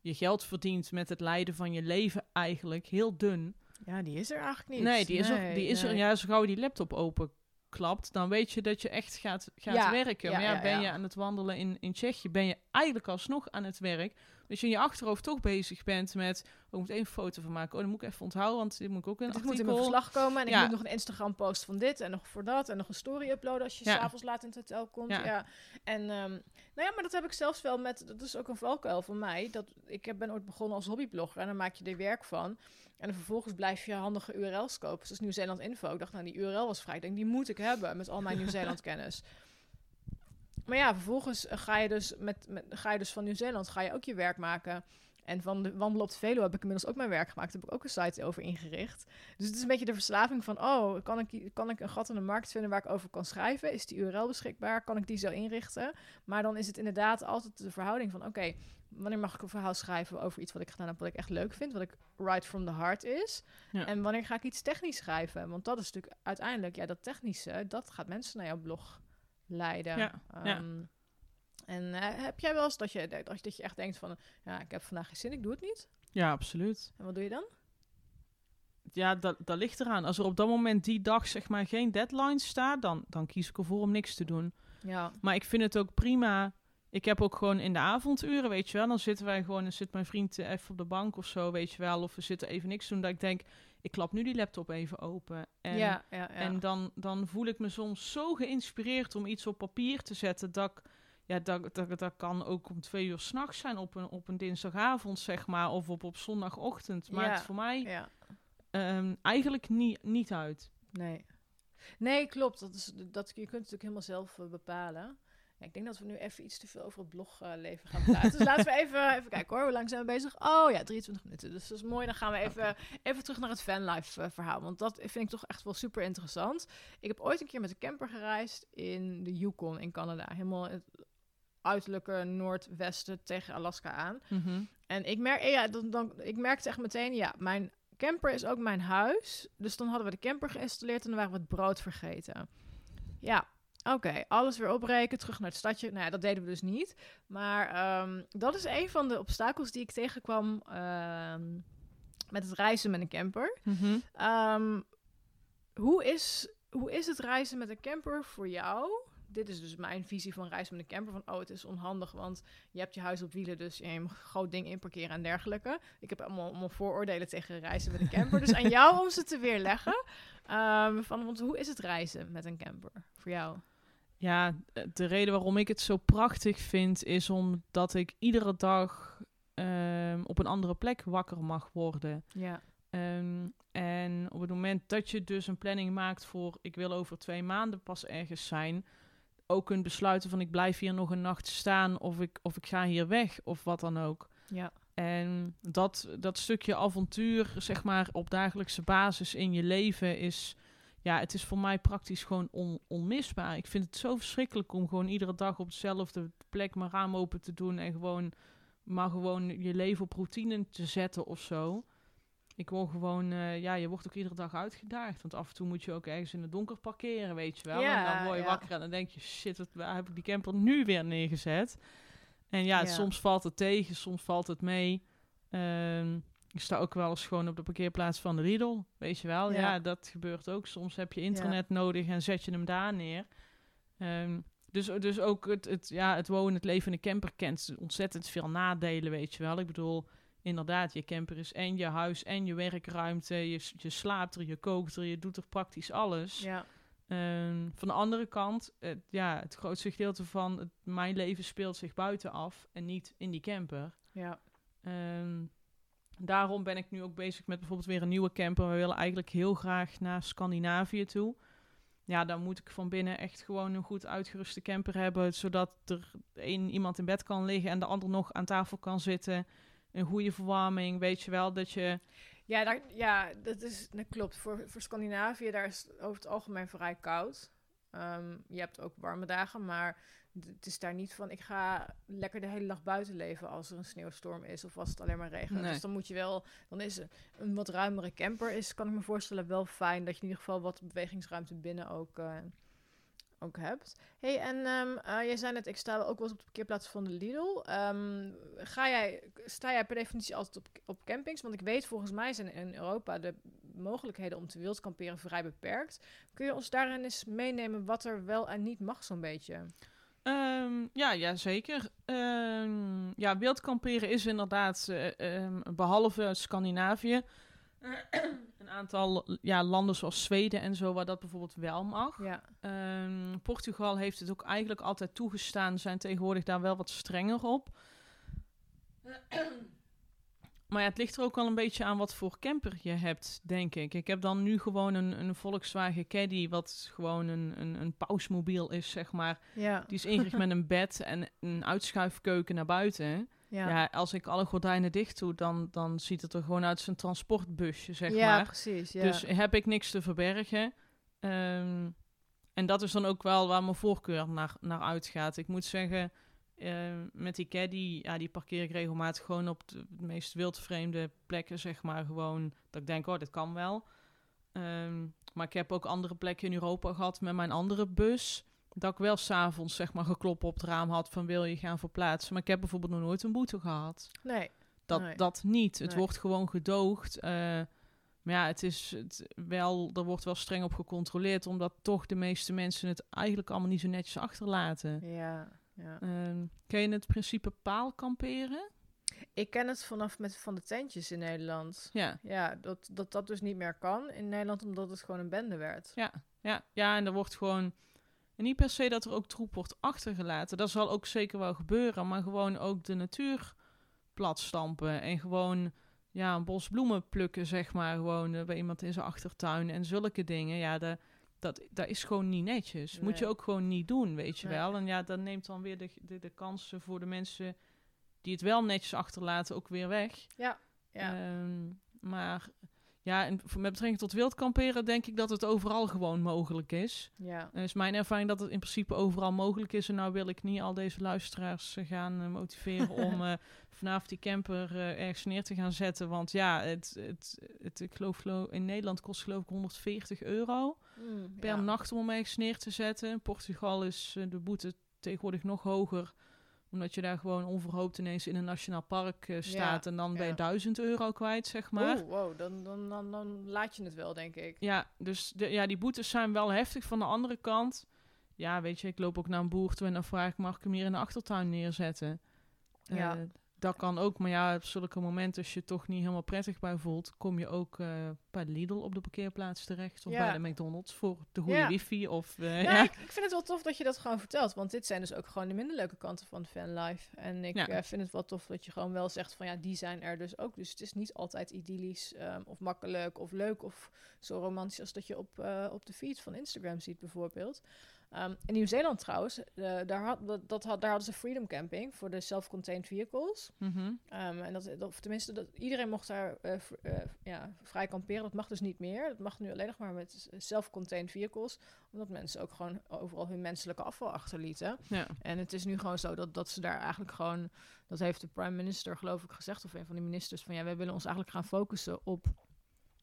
je geld verdient met het leiden van je leven eigenlijk heel dun. ja die is er eigenlijk niet. Nee, die is, er, die is er. Ja, zo gauw die laptop openklapt, dan weet je dat je echt gaat, gaat Ja, werken. ja, maar ja, ben je aan het wandelen in, in Tsjechië, ben je eigenlijk alsnog aan het werk. Dus je in je achterhoofd toch bezig bent met, oh, ik moet even een foto van maken. Oh, dan moet ik even onthouden, want dit moet ik ook in een Dit moet in mijn verslag komen en ik moet nog een Instagram post van dit en nog voor dat en nog een story uploaden als je Ja. s'avonds laat in het hotel komt. Ja. Ja. En ehm, nou ja, maar dat heb ik zelfs wel met, dat is ook een valkuil van mij. Dat, ik heb, ben ooit begonnen als hobbyblogger en dan maak je er werk van. En dan vervolgens blijf je handige URL's kopen. Zoals Nieuw-Zeeland Info. Ik dacht, nou, die URL was vrij. Ik denk, die moet ik hebben met al mijn (laughs) Nieuw-Zeeland kennis. Maar ja, vervolgens ga je dus, met, met, ga je dus van Nieuw-Zeeland ga je ook je werk maken. En van de wandelen op de Veluwe heb ik inmiddels ook mijn werk gemaakt. Daar heb ik ook een site over ingericht. Dus het is een beetje de verslaving van... oh, kan ik, kan ik een gat in de markt vinden waar ik over kan schrijven? Is die URL beschikbaar? Kan ik die zo inrichten? Maar dan is het inderdaad altijd de verhouding van... oké, wanneer mag ik een verhaal schrijven over iets wat ik gedaan heb... wat ik echt leuk vind, wat ik right from the heart is? Ja. En wanneer ga ik iets technisch schrijven? Want dat is natuurlijk uiteindelijk... ja, dat technische, dat gaat mensen naar jouw blog leiden. Ja, ja. Ehm, En eh, heb jij wel eens dat je, dat, dat je echt denkt van... ja, ik heb vandaag geen zin, ik doe het niet? Ja, absoluut. En wat doe je dan? Ja, dat, dat ligt eraan. Als er op dat moment die dag zeg maar geen deadline staat, dan, dan kies ik ervoor om niks te doen. Ja, Maar ik vind het ook prima. Ik heb ook gewoon in de avonduren, weet je wel, dan zitten wij gewoon, dan zit mijn vriend eh, even op de bank of zo, weet je wel, of we zitten even niks te doen, dat ik denk, ik klap nu die laptop even open. En, ja, ja, ja. en dan, dan voel ik me soms zo geïnspireerd om iets op papier te zetten, dat ik, ja, dat, dat, dat kan ook om twee uur s'nachts zijn op een, op een dinsdagavond, zeg maar, of op, op zondagochtend. Maakt voor mij ja. ehm, eigenlijk niet, niet uit. Nee. Nee, klopt. Dat is, dat, je kunt het natuurlijk helemaal zelf eh, bepalen. Ja, ik denk dat we nu even iets te veel over het blogleven gaan praten. dus laten we (laughs) even, even kijken hoor. Hoe lang zijn we bezig? Oh ja, 23 minuten. Dus dat is mooi. Dan gaan we even, even terug naar het fanlife eh, verhaal. Want dat vind ik toch echt wel super interessant. Ik heb ooit een keer met een camper gereisd in de Yukon in Canada. Helemaal het uiterlijke noordwesten tegen Alaska aan. Mhm. En ik, merk, ja, dan, dan, ik merkte echt meteen, ja, mijn camper is ook mijn huis. Dus dan hadden we de camper geïnstalleerd en dan waren we het brood vergeten. Ja, oké. alles weer opbreken, terug naar het stadje. Nou ja, dat deden we dus niet. Maar ehm, dat is een van de obstakels die ik tegenkwam ehm, met het reizen met een camper. Mhm. Ehm, hoe, is, hoe is het reizen met een camper voor jou? Dit is dus mijn visie van reizen met een camper. Van, oh, het is onhandig, want je hebt je huis op wielen, dus je moet een groot ding inparkeren en dergelijke. Ik heb allemaal, allemaal vooroordelen tegen reizen met een camper. dus aan jou om ze te weerleggen. (laughs) Van, want hoe is het reizen met een camper voor jou? Ja, de reden waarom ik het zo prachtig vind is omdat ik iedere dag ehm, op een andere plek wakker mag worden. Ja, Ehm, en op het moment dat je dus een planning maakt voor ik wil over twee maanden pas ergens zijn, ook kunt besluiten van ik blijf hier nog een nacht staan of ik, of ik ga hier weg of wat dan ook. ja, En dat, dat stukje avontuur, zeg maar, op dagelijkse basis in je leven is... Ja, het is voor mij praktisch gewoon on- onmisbaar. Ik vind het zo verschrikkelijk om gewoon iedere dag op dezelfde plek mijn raam open te doen... en gewoon, maar gewoon je leven op routine te zetten of zo. Ik word gewoon, eh, ja, je wordt ook iedere dag uitgedaagd. Want af en toe moet je ook ergens in het donker parkeren, weet je wel. Ja, en dan word je ja. wakker en dan denk je, shit, wat, waar heb ik die camper nu weer neergezet? En ja, Ja. soms valt het tegen, soms valt het mee. Ehm, ik sta ook wel eens gewoon op de parkeerplaats van de Riedel, weet je wel. Ja. Ja, dat gebeurt ook. Soms heb je internet nodig en zet je hem daar neer. Ehm, dus, dus ook het, het, ja, het wonen, het leven in een camper kent ontzettend veel nadelen, weet je wel. Ik bedoel, inderdaad, je camper is en je huis en je werkruimte. Je, je slaapt er, je kookt er, je doet er praktisch alles. ja, Ehm, van de andere kant, het, ja, het grootste gedeelte van het, mijn leven speelt zich buiten af en niet in die camper. ja, Ehm, daarom ben ik nu ook bezig met bijvoorbeeld weer een nieuwe camper. We willen eigenlijk heel graag naar Scandinavië toe. Ja, dan moet ik van binnen echt gewoon een goed uitgeruste camper hebben, zodat er één iemand in bed kan liggen en de ander nog aan tafel kan zitten. Een goede verwarming, weet je wel, dat je... Ja, ja dat, is, klopt. Voor, voor Scandinavië, daar is het over het algemeen vrij koud. Ehm, je hebt ook warme dagen, maar het is daar niet van... ik ga lekker de hele dag buiten leven als er een sneeuwstorm is... of als het alleen maar regent. Nee. Dus dan moet je wel... dan is een, een wat ruimere camper, is, kan ik me voorstellen, wel fijn... dat je in ieder geval wat bewegingsruimte binnen ook, eh, ook hebt. hey, en ehm eh, jij zei net, ik sta ook wel eens op de parkeerplaats van de Lidl. Ehm, ga jij, sta jij per definitie altijd op, op campings? Want ik weet, volgens mij zijn in Europa de mogelijkheden om te wild kamperen vrij beperkt. Kun je ons daarin eens meenemen wat er wel en niet mag zo'n beetje? Ehm, ja, ja, zeker. Ja, wild kamperen is inderdaad, eh, behalve Scandinavië, (clears throat) een aantal ja, landen zoals Zweden en zo, waar dat bijvoorbeeld wel mag. Ja, Ehm, Portugal heeft het ook eigenlijk altijd toegestaan, zijn tegenwoordig daar wel wat strenger op. (clears throat) Maar ja, het ligt er ook wel een beetje aan wat voor camper je hebt, denk ik. Ik heb dan nu gewoon een, een Volkswagen Caddy, wat gewoon een, een, een pausmobiel is, zeg maar. ja, Die is ingericht met een bed en een uitschuifkeuken naar buiten. Ja. Ja, als ik alle gordijnen dicht doe, dan, dan ziet het er gewoon uit als een transportbusje, zeg Ja, maar. precies. Ja. Dus heb ik niks te verbergen. Ehm, en dat is dan ook wel waar mijn voorkeur naar, naar uitgaat. Ik moet zeggen, ehm, met die caddy, ja, die parkeer ik regelmatig gewoon op de meest wildvreemde plekken, zeg maar. Gewoon dat ik denk, oh, dit kan wel. Ehm, maar ik heb ook andere plekken in Europa gehad met mijn andere bus. Dat ik wel s'avonds, zeg maar, geklopt op het raam had van wil je gaan verplaatsen. Maar ik heb bijvoorbeeld nog nooit een boete gehad. nee, Dat, Nee. dat niet. Het Nee. wordt gewoon gedoogd. eh, maar ja, het is het wel, er wordt wel streng op gecontroleerd, omdat toch de meeste mensen het eigenlijk allemaal niet zo netjes achterlaten. ja, ja. Ehm ken je het principe paal kamperen? Ik ken het vanaf met van de tentjes in Nederland. Ja, Ja, dat, dat dat dus niet meer kan in Nederland, omdat het gewoon een bende werd. ja, ja, ja. En er wordt gewoon. En niet per se dat er ook troep wordt achtergelaten. Dat zal ook zeker wel gebeuren. Maar gewoon ook de natuur platstampen. En gewoon ja, een bos bloemen plukken, zeg maar. Gewoon eh, bij iemand in zijn achtertuin. En zulke dingen. Ja, de, dat, dat is gewoon niet netjes. Moet je ook gewoon niet doen, weet je Nee. wel. En ja, dat neemt dan weer de, de, de kansen voor de mensen die het wel netjes achterlaten ook weer weg. Ja, Ehm, maar ja, en met betrekking tot wild kamperen denk ik dat het overal gewoon mogelijk is. Ja. En is mijn ervaring dat het in principe overal mogelijk is. En nou wil ik niet al deze luisteraars eh, gaan eh, motiveren (laughs) om eh, vanavond die camper eh, ergens neer te gaan zetten. Want ja, het, het, het, ik geloof, in Nederland kost geloof ik 140 euro Mm, per ja. nacht om hem ergens neer te zetten. In Portugal is de boete tegenwoordig nog hoger. Omdat je daar gewoon onverhoopt ineens in een nationaal park eh, staat. en dan ben je ja. 1000 euro kwijt, zeg maar. Oeh, wow, dan, dan, dan, dan laat je het wel, denk ik. Ja, dus de, ja, die boetes zijn wel heftig. Van de andere kant, ja, weet je, ik loop ook naar een boer toe en dan vraag ik, mag ik hem hier in de achtertuin neerzetten? Ja. Eh, dat kan ook, maar ja, op zulke momenten, als je toch niet helemaal prettig bij voelt, kom je ook eh, bij de Lidl op de parkeerplaats terecht. Of Ja. bij de McDonald's voor de goede Ja. wifi. Of, eh, Ja, ja. ik, ik vind het wel tof dat je dat gewoon vertelt. Want dit zijn dus ook gewoon de minder leuke kanten van fanlife. En ik eh, vind het wel tof dat je gewoon wel zegt van ja, die zijn er dus ook. Dus het is niet altijd idyllisch ehm, of makkelijk of leuk of zo romantisch als dat je op, op de feed van Instagram ziet bijvoorbeeld. Ehm, in Nieuw-Zeeland trouwens, eh, daar, had, dat, dat had, daar hadden ze freedom camping voor de self-contained vehicles. Mhm. Ehm, en dat, dat- of tenminste, dat, iedereen mocht daar eh, v- eh, ja, vrij kamperen. Dat mag dus niet meer. Dat mag nu alleen nog maar met self-contained vehicles. Omdat mensen ook gewoon overal hun menselijke afval achterlieten. ja. En het is nu gewoon zo dat, dat ze daar eigenlijk gewoon... Dat heeft de prime minister geloof ik gezegd, of een van die ministers... van ja, wij willen ons eigenlijk gaan focussen op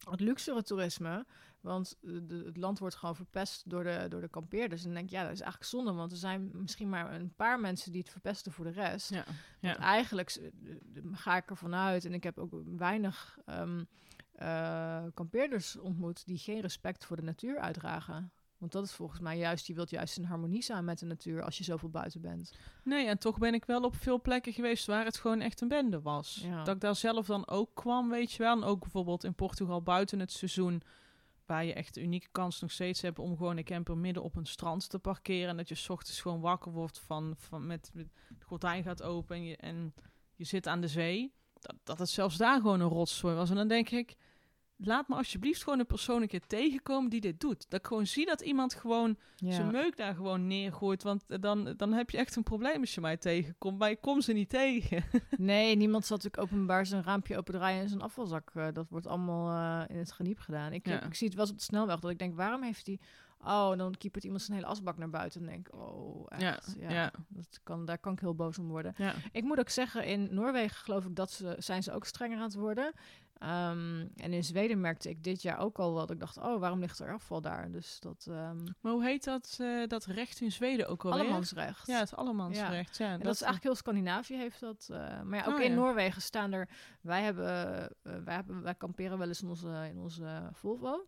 het luxere toerisme. Want de- de- het land wordt gewoon verpest door de, door de kampeerders. En dan denk ik, ja, dat is eigenlijk zonde. Want er zijn misschien maar een paar mensen die het verpesten voor de rest. Ja. Want eigenlijk d- ga ik ervan uit, en ik heb ook weinig ehm, eh, kampeerders ontmoet die geen respect voor de natuur uitdragen. Want dat is volgens mij juist, je wilt juist in harmonie zijn met de natuur als je zoveel buiten bent. Nee, en toch ben ik wel op veel plekken geweest waar het gewoon echt een bende was. Ja. Dat ik daar zelf dan ook kwam, weet je wel. En ook bijvoorbeeld in Portugal buiten het seizoen, waar je echt de unieke kans nog steeds hebt om gewoon een camper midden op een strand te parkeren. En dat je 's ochtends gewoon wakker wordt van, van met, met de gordijn gaat open en je, en je zit aan de zee. Dat, dat het zelfs daar gewoon een rotzooi was. En dan denk ik, laat me alsjeblieft gewoon een persoon een keer tegenkomen die dit doet. Dat ik gewoon zie dat iemand gewoon zijn meuk daar gewoon neergooit. Want eh, dan, dan heb je echt een probleem als je mij tegenkomt. Maar ik kom ze niet tegen. (laughs) Nee, niemand zal natuurlijk openbaar zijn raampje opendraaien en zijn afvalzak. eh, dat wordt allemaal eh, in het geniep gedaan. Ik, Ja. ik zie het wel eens op de snelweg dat ik denk, waarom heeft hij... Oh, dan kiepert iemand zijn hele asbak naar buiten en denk ik, oh, echt. Ja, ja. Dat kan, daar kan ik heel boos om worden. Ik moet ook zeggen, in Noorwegen geloof ik dat ze, zijn ze ook strenger aan het worden. Ehm, en in Zweden merkte ik dit jaar ook al wat ik dacht, oh, waarom ligt er afval daar? Dus dat ehm Maar hoe heet dat, eh, dat recht in Zweden ook alweer? allemansrecht. Ja, het allemansrecht. Ja. En dat, is eigenlijk heel Scandinavië heeft dat. eh, maar ja, ook Oh, in ja. Noorwegen staan er. Wij hebben, eh, wij hebben, wij kamperen wel eens in onze, in onze Volvo.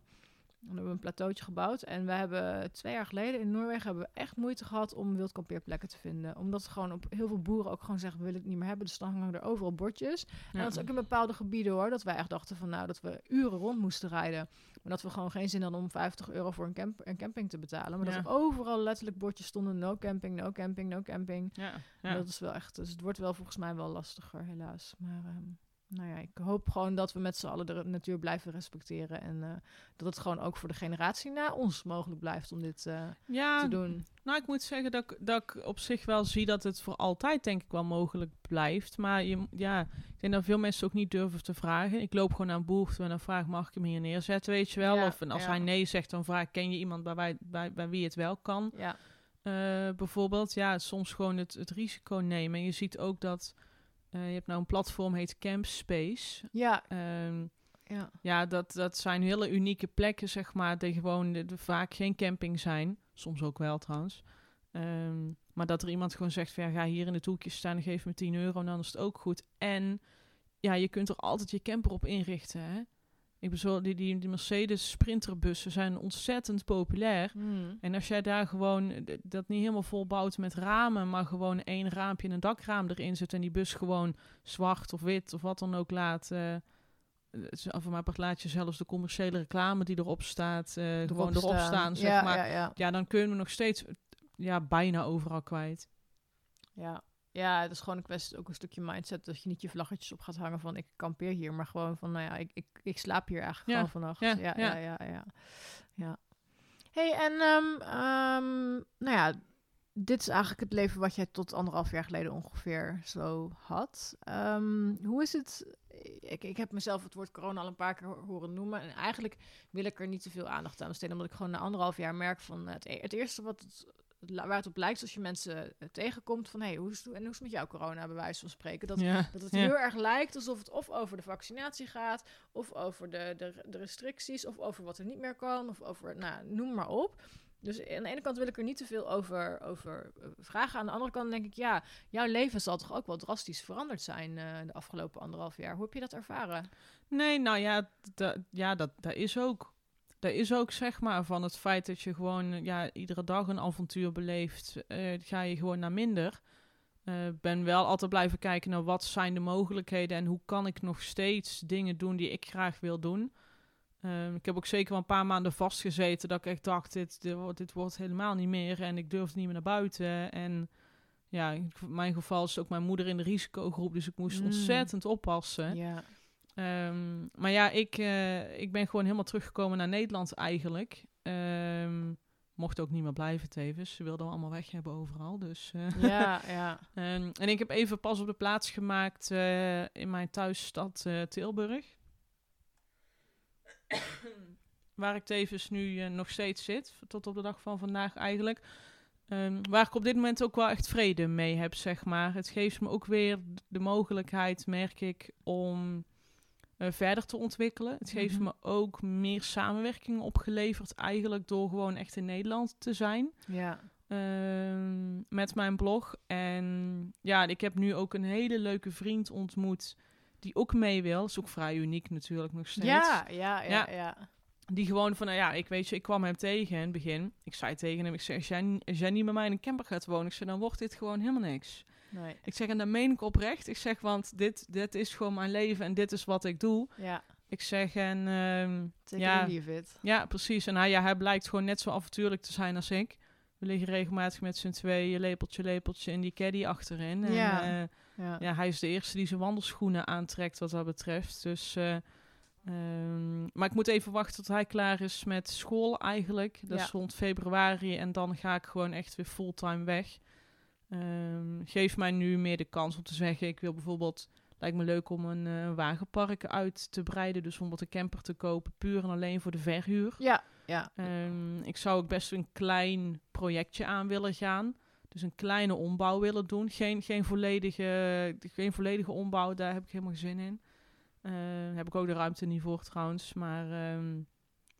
En dan hebben we een plateautje gebouwd. En we hebben twee jaar geleden in Noorwegen hebben we echt moeite gehad om wildkampeerplekken te vinden. Omdat gewoon op heel veel boeren ook gewoon zeggen, we willen het niet meer hebben. Dus dan hangen er overal bordjes. En dat is ook in bepaalde gebieden hoor. Dat wij echt dachten van nou, dat we uren rond moesten rijden. Maar dat we gewoon geen zin hadden om 50 euro voor een, camp een camping te betalen. Maar Ja. dat er overal letterlijk bordjes stonden, no camping, no camping, no camping. Ja, ja. Dat is wel echt, dus het wordt wel volgens mij wel lastiger, helaas. Maar ehm, nou ja, ik hoop gewoon dat we met z'n allen de natuur blijven respecteren. En eh, dat het gewoon ook voor de generatie na ons mogelijk blijft om dit eh, ja te doen. nou ik moet zeggen dat ik, dat ik op zich wel zie dat het voor altijd denk ik wel mogelijk blijft. Maar je, ja, ik denk dat veel mensen ook niet durven te vragen. Ik loop gewoon naar een boer toe en dan vraag mag ik hem hier neerzetten, weet je wel? Ja, of en als ja. hij nee zegt, dan vraag ken je iemand bij, bij, bij wie het wel kan? Ja, Eh, bijvoorbeeld, ja, soms gewoon het, het risico nemen. En je ziet ook dat, eh, je hebt nou een platform, heet Camp Space. ja, Ehm, ja. ja, dat, dat zijn hele unieke plekken, zeg maar, die gewoon de, de- vaak geen camping zijn. Soms ook wel trouwens. Ehm, maar dat er iemand gewoon zegt van, ja, ga hier in het hoekje staan en geef me 10 euro dan is het ook goed. En ja, je kunt er altijd je camper op inrichten, hè. Ik bedoel, die, die, die Mercedes Sprinterbussen zijn ontzettend populair. Hmm. En als jij daar gewoon dat niet helemaal vol bouwt met ramen, maar gewoon één raampje en een dakraam erin zet en die bus gewoon zwart of wit of wat dan ook laat. eh eh, of maar laat je zelfs de commerciële reclame die erop staat, eh, gewoon erop staan, zeg ja, maar. Ja. Ja, ja, dan kunnen we nog steeds ja, bijna overal kwijt. ja. Ja, het is gewoon een kwestie, ook een stukje mindset, dat je niet je vlaggetjes op gaat hangen van ik kampeer hier, maar gewoon van, nou ja, ik, ik, ik slaap hier eigenlijk Ja, gewoon vannacht. ja, ja, ja. ja, ja. hey, en ehm, ehm, nou ja, dit is eigenlijk het leven wat jij tot anderhalf jaar geleden ongeveer zo had. Ehm, hoe is het? Ik, ik heb mezelf het woord corona al een paar keer horen noemen. En eigenlijk wil ik er niet te veel aandacht aan besteden. Omdat ik gewoon na anderhalf jaar merk van het, e-, het eerste wat het, waar het op lijkt als je mensen eh, tegenkomt van hey, hoe is het, en hoe is het met jouw corona, bij wijze van spreken. Dat, Ja, dat het ja. heel erg lijkt alsof het of over de vaccinatie gaat, of over de, de, de restricties, of over wat er niet meer kan, of over, nou, noem maar op. Dus aan de ene kant wil ik er niet te veel over, over eh, vragen. Aan de andere kant denk ik, ja, jouw leven zal toch ook wel drastisch veranderd zijn eh, de afgelopen anderhalf jaar. Hoe heb je dat ervaren? Nee, nou ja, ja dat, dat is ook. Dat is ook zeg maar van het feit dat je gewoon eh, ja, iedere dag een avontuur beleeft, eh, ga je gewoon naar minder. Eh ben wel altijd blijven kijken naar wat zijn de mogelijkheden en hoe kan ik nog steeds dingen doen die ik graag wil doen. Eh, ik heb ook zeker wel een paar maanden vastgezeten dat ik echt dacht, dit, dit, wordt, dit wordt helemaal niet meer en ik durfde niet meer naar buiten. En ja, in mijn geval is ook mijn moeder in de risicogroep, dus ik moest Mm. ontzettend oppassen. Ja. Ehm, maar ja, ik, eh, ik ben gewoon helemaal teruggekomen naar Nederland eigenlijk. Ehm, mocht ook niet meer blijven tevens. Ze wilden allemaal weg hebben overal. Dus, eh, Ja, (laughs) ja. Ehm, en ik heb even pas op de plaats gemaakt eh, in mijn thuisstad Tilburg. (coughs) waar ik tevens nu nog steeds zit. Tot op de dag van vandaag eigenlijk. Waar ik op dit moment ook wel echt vrede mee heb, zeg maar. Het geeft me ook weer de mogelijkheid, merk ik, om eh, verder te ontwikkelen. Het geeft Mhm. me ook meer samenwerking opgeleverd, eigenlijk door gewoon echt in Nederland te zijn. Ja. Ehm, met mijn blog. En ja, ik heb nu ook een hele leuke vriend ontmoet die ook mee wil. Is ook vrij uniek natuurlijk nog steeds. Ja, ja, ja, Ja. ja. Die gewoon van, nou ja, ik weet je, ik kwam hem tegen in het begin. Ik zei tegen hem, ik zeg, als jij, als jij niet met mij in een camper gaat wonen, ik zeg, dan wordt dit gewoon helemaal niks. Nee. Ik zeg, en dat meen ik oprecht. Ik zeg, want dit, dit is gewoon mijn leven en dit is wat ik doe. Ja. Ik zeg, en ehm, Ja. ja, precies. En hij, ja, hij blijkt gewoon net zo avontuurlijk te zijn als ik. We liggen regelmatig met z'n tweeën, lepeltje, lepeltje, in die caddy achterin. En, Ja. eh, Ja. ja, hij is de eerste die zijn wandelschoenen aantrekt wat dat betreft. Dus, eh, ehm, maar ik moet even wachten tot hij klaar is met school eigenlijk. Dat Ja. is rond februari en dan ga ik gewoon echt weer fulltime weg. Ehm, geef mij nu meer de kans om te zeggen, ik wil bijvoorbeeld... Lijkt me leuk om een eh, wagenpark uit te breiden. Dus bijvoorbeeld een camper te kopen, puur en alleen voor de verhuur. Ja, ja. Ehm, ik zou ook best een klein projectje aan willen gaan. Dus een kleine ombouw willen doen. Geen, geen, volledige, geen volledige ombouw, daar heb ik helemaal geen zin in. Daar heb ik ook de ruimte niet voor trouwens. Maar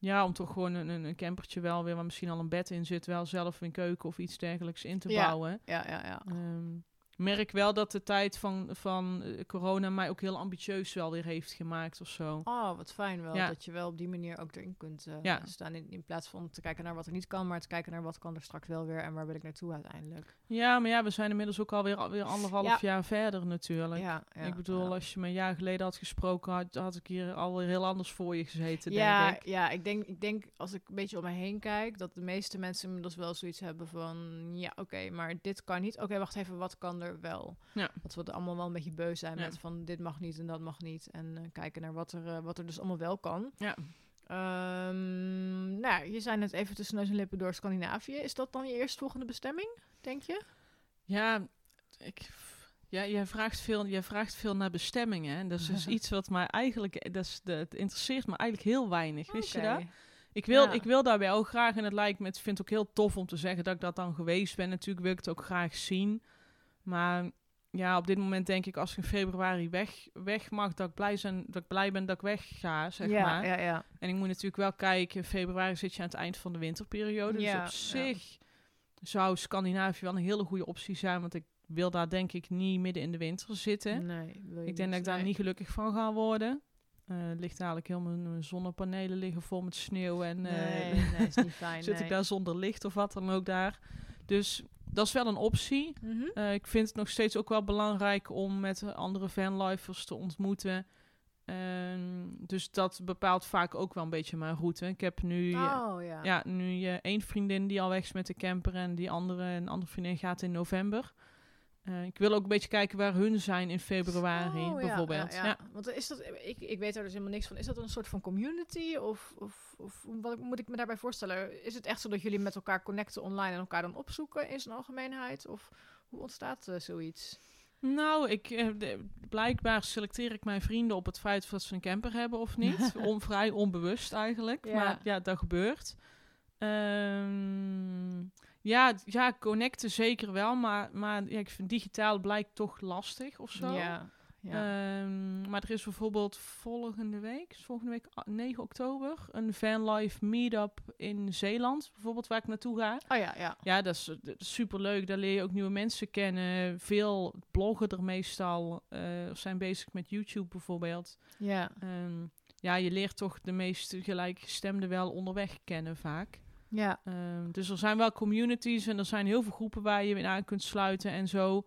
ja, om toch gewoon een, een een campertje wel weer, waar misschien al een bed in zit, wel zelf een keuken of iets dergelijks in te Ja. bouwen. Ja, ja, ja. Ehm, merk wel dat de tijd van, van eh, corona mij ook heel ambitieus wel weer heeft gemaakt of zo. Oh, wat fijn wel. Ja. Dat je wel op die manier ook erin kunt eh, Ja. staan. In, in plaats van te kijken naar wat er niet kan, maar te kijken naar wat kan er straks wel weer en waar wil ik naartoe uiteindelijk. Ja, maar ja, we zijn inmiddels ook alweer, alweer anderhalf Ja. jaar verder natuurlijk. Ik bedoel, als je me een jaar geleden had gesproken, had, had ik hier alweer heel anders voor je gezeten, ja, denk ik. ja ik, denk, ik denk als ik een beetje om me heen kijk, dat de meeste mensen inmiddels wel zoiets hebben van, ja, oké, maar dit kan niet. Oké, wacht even, wat kan er wel? Ja. Dat we er allemaal wel een beetje beu zijn Ja. met van, dit mag niet en dat mag niet. En eh, kijken naar wat er, eh, wat er dus allemaal wel kan. Ja. Ehm, nou, je zei net even tussen neus en lippen door Scandinavië. Is dat dan je eerstvolgende bestemming, denk je? Ja, ik, ja jij, vraagt veel, jij vraagt veel naar bestemmingen. En dat is dus (laughs) iets wat mij eigenlijk, dat is het interesseert me eigenlijk heel weinig. Wist je dat? Ik wil, Ja. ik wil daarbij ook graag, en het lijkt me, het vind ik ook heel tof om te zeggen dat ik dat dan geweest ben. Natuurlijk wil ik het ook graag zien. Maar ja, op dit moment denk ik, als ik in februari weg, weg mag, dat ik, blij zijn, dat ik blij ben dat ik weg ga, zeg ja, maar. ja, ja. En ik moet natuurlijk wel kijken, in februari zit je aan het eind van de winterperiode. Ja, dus op zich zou Scandinavië wel een hele goede optie zijn, want ik wil daar denk ik niet midden in de winter zitten. Nee, ik denk dat ik daar niet gelukkig van ga worden. Eh ligt dadelijk heel mijn zonnepanelen liggen vol met sneeuw en eh, Nee, nee, is niet (laughs) fijn. zit ik daar zonder licht of wat dan ook daar. Dus dat is wel een optie. Mhm. Eh, ik vind het nog steeds ook wel belangrijk om met andere fanlifers te ontmoeten. Ehm, dus dat bepaalt vaak ook wel een beetje mijn route. Ik heb nu, eh, Oh ja. ja, nu eh, één vriendin die al weg is met de camper en die andere, een andere vriendin gaat in november. Eh, ik wil ook een beetje kijken waar hun zijn in februari, Oh, ja, bijvoorbeeld. Ja, Ja, ja. Want is dat, ik, ik weet daar dus helemaal niks van. Is dat een soort van community? Of, of, of wat moet ik me daarbij voorstellen? Is het echt zo dat jullie met elkaar connecten online en elkaar dan opzoeken in zijn algemeenheid? Of hoe ontstaat eh, zoiets? Nou, ik, eh, de- blijkbaar selecteer ik mijn vrienden op het feit of ze een camper hebben of niet. (laughs) On, vrij onbewust eigenlijk. Ja. Maar ja, dat gebeurt. Ehm, ja, ja, connecten zeker wel. Maar, maar ja, ik vind digitaal blijkt toch lastig of zo. Ja. ja. Ehm, maar er is bijvoorbeeld volgende week, volgende week ah, 9 oktober, een vanlife meetup in Zeeland, bijvoorbeeld waar ik naartoe ga. oh ja, ja. Ja, dat is, dat is superleuk. Daar leer je ook nieuwe mensen kennen. Veel bloggen er meestal, eh, of zijn bezig met YouTube bijvoorbeeld. Ja. Ehm, ja, je leert toch de meest gelijkgestemden wel onderweg kennen vaak. Ja. Ehm, dus er zijn wel communities en er zijn heel veel groepen waar je in aan kunt sluiten en zo.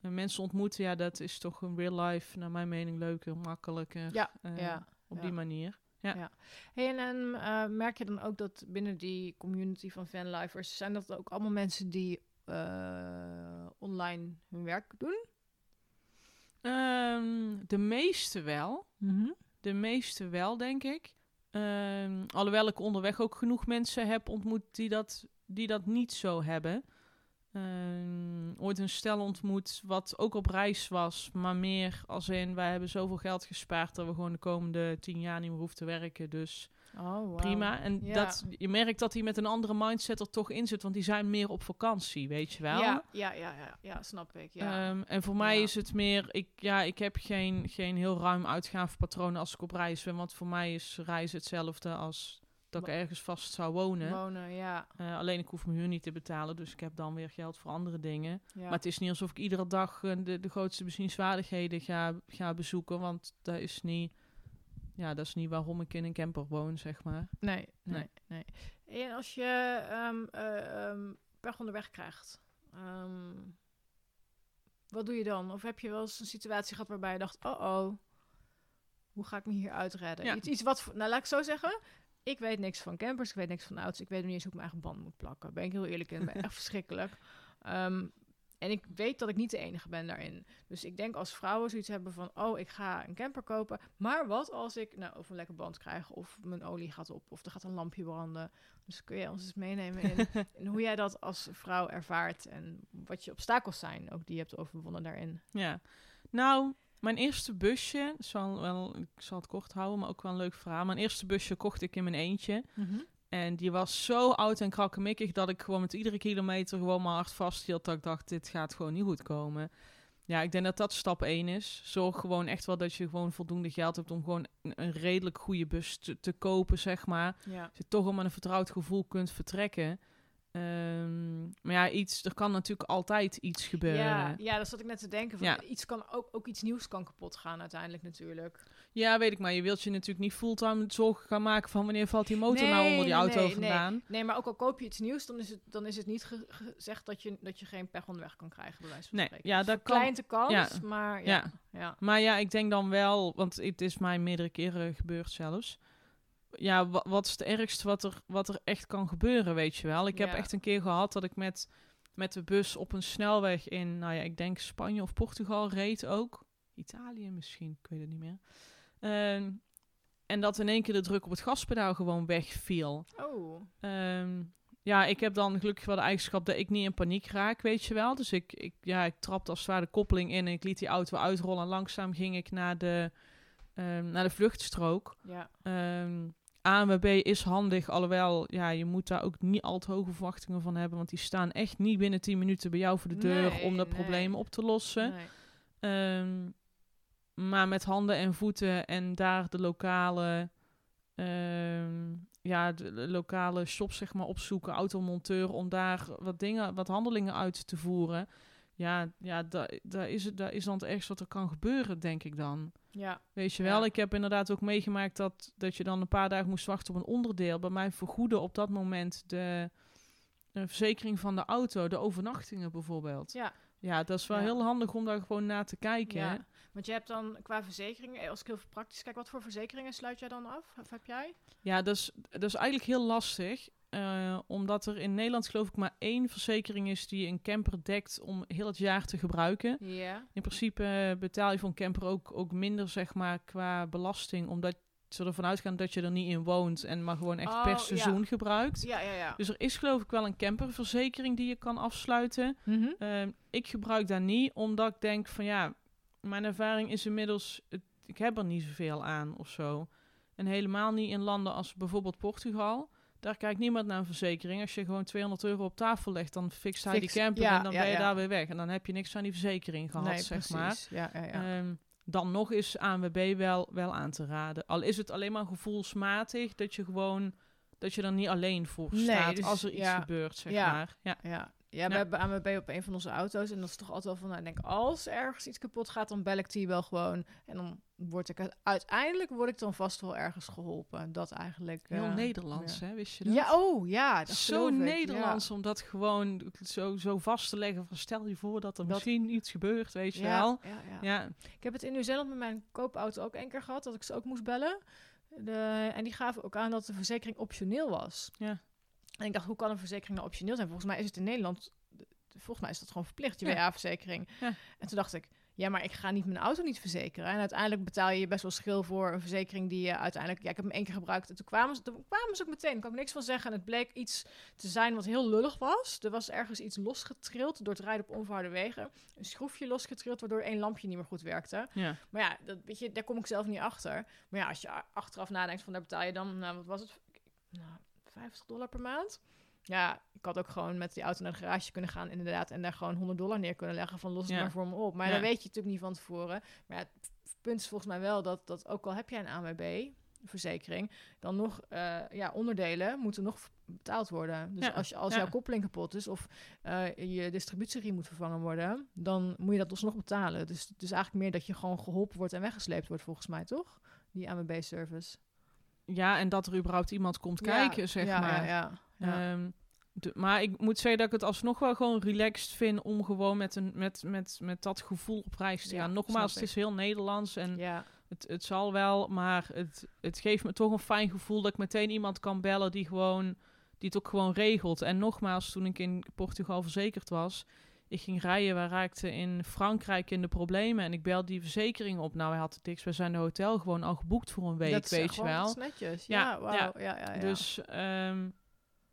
En mensen ontmoeten, ja, dat is toch een real life, naar mijn mening, leuker, makkelijker. Ja, eh, ja. Op ja. die manier. Hey, en en, eh, merk je dan ook dat binnen die community van fanlifers... zijn dat ook allemaal mensen die eh, online hun werk doen? Ehm, de meeste wel. De meeste wel, denk ik. Ehm, alhoewel ik onderweg ook genoeg mensen heb ontmoet die dat, die dat niet zo hebben. Ehm, ooit een stel ontmoet wat ook op reis was, maar meer als in wij hebben zoveel geld gespaard dat we gewoon de komende tien jaar niet meer hoeven te werken. Dus Oh, wauw. prima. En Ja. dat, je merkt dat hij met een andere mindset er toch in zit, want die zijn meer op vakantie, weet je wel. Ja, ja, ja, ja, ja, snap ik. Ja. Ehm, en voor mij Ja. is het meer, ik, ja, ik heb geen, geen heel ruim uitgavenpatroon als ik op reis ben. Want voor mij is reizen hetzelfde als dat ik ergens vast zou wonen. Wonen, ja. Eh, alleen ik hoef mijn huur niet te betalen, dus ik heb dan weer geld voor andere dingen. ja. Maar het is niet alsof ik iedere dag eh, de, de grootste bezienswaardigheden ga, ga bezoeken. Want dat is niet, ja, dat is niet waarom ik in een camper woon, zeg maar. Nee, nee, Nee. nee. En als je ehm, pech onderweg krijgt, ehm, wat doe je dan? Of heb je wel eens een situatie gehad waarbij je dacht, oh oh, hoe ga ik me hier uitredden? Ja. Iets, iets wat, nou laat ik zo zeggen, ik weet niks van campers, ik weet niks van auto's, ik weet niet eens hoe ik mijn eigen band moet plakken. Ben ik heel eerlijk in, ben echt verschrikkelijk. Ehm, en ik weet dat ik niet de enige ben daarin. Dus ik denk als vrouwen zoiets hebben van... oh, ik ga een camper kopen. Maar wat als ik nou, of een lekker band krijg... of mijn olie gaat op of er gaat een lampje branden. Dus kun je ons eens meenemen in, (laughs) in hoe jij dat als vrouw ervaart... en wat je obstakels zijn ook die je hebt overwonnen daarin. Ja, nou, mijn eerste busje, zal wel, ik zal het kort houden, maar ook wel een leuk verhaal. Mijn eerste busje kocht ik in mijn eentje. En die was zo oud en krakkemikkig dat ik gewoon met iedere kilometer gewoon mijn hart vasthield. Dat ik dacht, dit gaat gewoon niet goed komen. Ja, ik denk dat dat stap 1 is. Zorg gewoon echt wel dat je gewoon voldoende geld hebt om gewoon een, een redelijk goede bus te, te kopen, zeg maar. Ja. Dat je toch al met een vertrouwd gevoel kunt vertrekken. Ehm, maar ja, iets, er kan natuurlijk altijd iets gebeuren. Ja, ja, dat zat ik net te denken. Van, Ja. Iets kan ook, ook iets nieuws kan kapot gaan uiteindelijk natuurlijk. Ja, weet ik, maar je wilt je natuurlijk niet fulltime zorgen gaan maken van wanneer valt die motor nou onder die auto nee, vandaan. Nee, maar ook al koop je iets nieuws, dan is het, dan is het niet ge- gezegd dat je, dat je geen pech onderweg kan krijgen. Bij wijze van Nee, spreken. ja, Het dat kan- de kans, ja. maar ja. Ja. ja. Maar ja, ik denk dan wel, want het is mij meerdere keren gebeurd zelfs. Ja, wa- wat is het ergste wat er, wat er echt kan gebeuren, weet je wel? Ik heb Ja. echt een keer gehad dat ik met, met de bus op een snelweg in, nou ja, ik denk Spanje of Portugal reed ook. Italië misschien, ik weet het niet meer. Ehm, en dat in één keer de druk op het gaspedaal gewoon wegviel. Oh, Ehm, ja, ik heb dan gelukkig wel de eigenschap dat ik niet in paniek raak, weet je wel. Dus ik, ik, ja, ik trapte als het ware de koppeling in en ik liet die auto uitrollen. En langzaam ging ik naar de, ehm, naar de vluchtstrook. ja. ANWB is handig, alhoewel ja, je moet daar ook niet al te hoge verwachtingen van hebben. Want die staan echt niet binnen 10 minuten bij jou voor de deur Nee, om de nee. problemen op te lossen. Nee. Ehm, maar met handen en voeten en daar de lokale, ehm, ja, de, de lokale shop zeg maar opzoeken, automonteur, om daar wat dingen, wat handelingen uit te voeren. Ja, ja daar daar is, het, daar is dan het ergste wat er kan gebeuren, denk ik dan. Ja, Weet je Ja. wel, ik heb inderdaad ook meegemaakt dat, dat je dan een paar dagen moest wachten op een onderdeel. Bij mij vergoeden op dat moment de, de verzekering van de auto, de overnachtingen bijvoorbeeld. ja. Ja, dat is wel Ja. heel handig om daar gewoon naar te kijken. ja. Want je hebt dan qua verzekeringen, eh, als ik heel praktisch kijk, wat voor verzekeringen sluit jij dan af? Of heb jij? Ja, dat is, dat is eigenlijk heel lastig. Eh, omdat er in Nederland geloof ik maar één verzekering is die een camper dekt om heel het jaar te gebruiken. In principe betaal je voor een camper ook, ook minder, zeg maar, qua belasting. Omdat ze ervan uitgaan dat je er niet in woont en maar gewoon echt Oh, per ja. seizoen gebruikt. Ja, ja, ja. Dus er is geloof ik wel een camperverzekering die je kan afsluiten. Mhm. Ehm, ik gebruik daar niet, omdat ik denk van ja, mijn ervaring is inmiddels, het, ik heb er niet zoveel aan of zo. En helemaal niet in landen als bijvoorbeeld Portugal. Daar kijkt niemand naar een verzekering. Als je gewoon 200 euro op tafel legt, dan fixt hij Fix- die camper ja, en dan ja, ben je ja. daar weer weg. En dan heb je niks aan die verzekering gehad, nee, zeg precies. maar. Ehm, dan nog is ANWB wel, wel aan te raden. Al is het alleen maar gevoelsmatig dat je gewoon dat je er niet alleen voor Nee, staat dus als er iets gebeurt, zeg maar. Ja. Ja. Ja, we hebben AMB op een van onze auto's. En dat is toch altijd wel van, nou, ik denk, als ergens iets kapot gaat, dan bel ik die wel gewoon. En dan word ik, uiteindelijk word ik dan vast wel ergens geholpen. Dat eigenlijk. Heel eh, Nederlands, ja. hè, wist je dat? Ja, oh, ja. Dat zo Nederlands om dat gewoon zo, zo vast te leggen. Van stel je voor dat er Dat- misschien iets gebeurt, weet je wel. ja, Ik heb het in Nieuw-Zeeland met mijn koopauto ook één keer gehad, dat ik ze ook moest bellen. De, en die gaven ook aan dat de verzekering optioneel was. Ja. En ik dacht, hoe kan een verzekering nou optioneel zijn? Volgens mij is het in Nederland, volgens mij is dat gewoon verplicht, je Ja. WA-verzekering. Ja. En toen dacht ik, ja, maar ik ga niet mijn auto niet verzekeren. En uiteindelijk betaal je best wel schil voor een verzekering die je uiteindelijk... Ja, ik heb hem één keer gebruikt en toen kwamen ze, toen kwamen ze ook meteen. Daar kan ik niks van zeggen. En het bleek iets te zijn wat heel lullig was. Er was ergens iets losgetrild door het rijden op onverharde wegen. Een schroefje losgetrild, waardoor één lampje niet meer goed werkte. ja. Maar ja, dat, weet je, daar kom ik zelf niet achter. Maar ja, als je achteraf nadenkt van daar betaal je dan, nou, wat was het? Nou, 50 dollar per maand. Ja, ik had ook gewoon met die auto naar de garage kunnen gaan, inderdaad. En daar gewoon 100 dollar neer kunnen leggen van los het Ja. maar voor me op. Maar Ja. dat weet je natuurlijk niet van tevoren. Maar het punt is volgens mij wel dat, dat ook al heb jij een ANWB, verzekering, dan nog eh, ja, onderdelen moeten nog betaald worden. Dus Ja, als, je, als ja. jouw koppeling kapot is of eh, je distributieriem moet vervangen worden, dan moet je dat alsnog betalen. Dus het is eigenlijk meer dat je gewoon geholpen wordt en weggesleept wordt, volgens mij, toch? Die ANWB-service. Ja, en dat er überhaupt iemand komt kijken, zeg ja, maar. Ja, ja. Ehm, de- maar ik moet zeggen dat ik het alsnog wel gewoon relaxed vind om gewoon met, een, met, met, met dat gevoel op reis te gaan. Nogmaals, het is heel Nederlands en ja. het, het zal wel, maar het, het geeft me toch een fijn gevoel dat ik meteen iemand kan bellen die gewoon die het ook gewoon regelt. En nogmaals, toen ik in Portugal verzekerd was, ik ging rijden, wij raakten in Frankrijk in de problemen en ik belde die verzekering op. Nou, hij had het niks, we zijn de hotel gewoon al geboekt voor een week, dat weet je wel. dat is netjes. Ja, Ja, wauw. ja. Ja, ja. Dus ehm,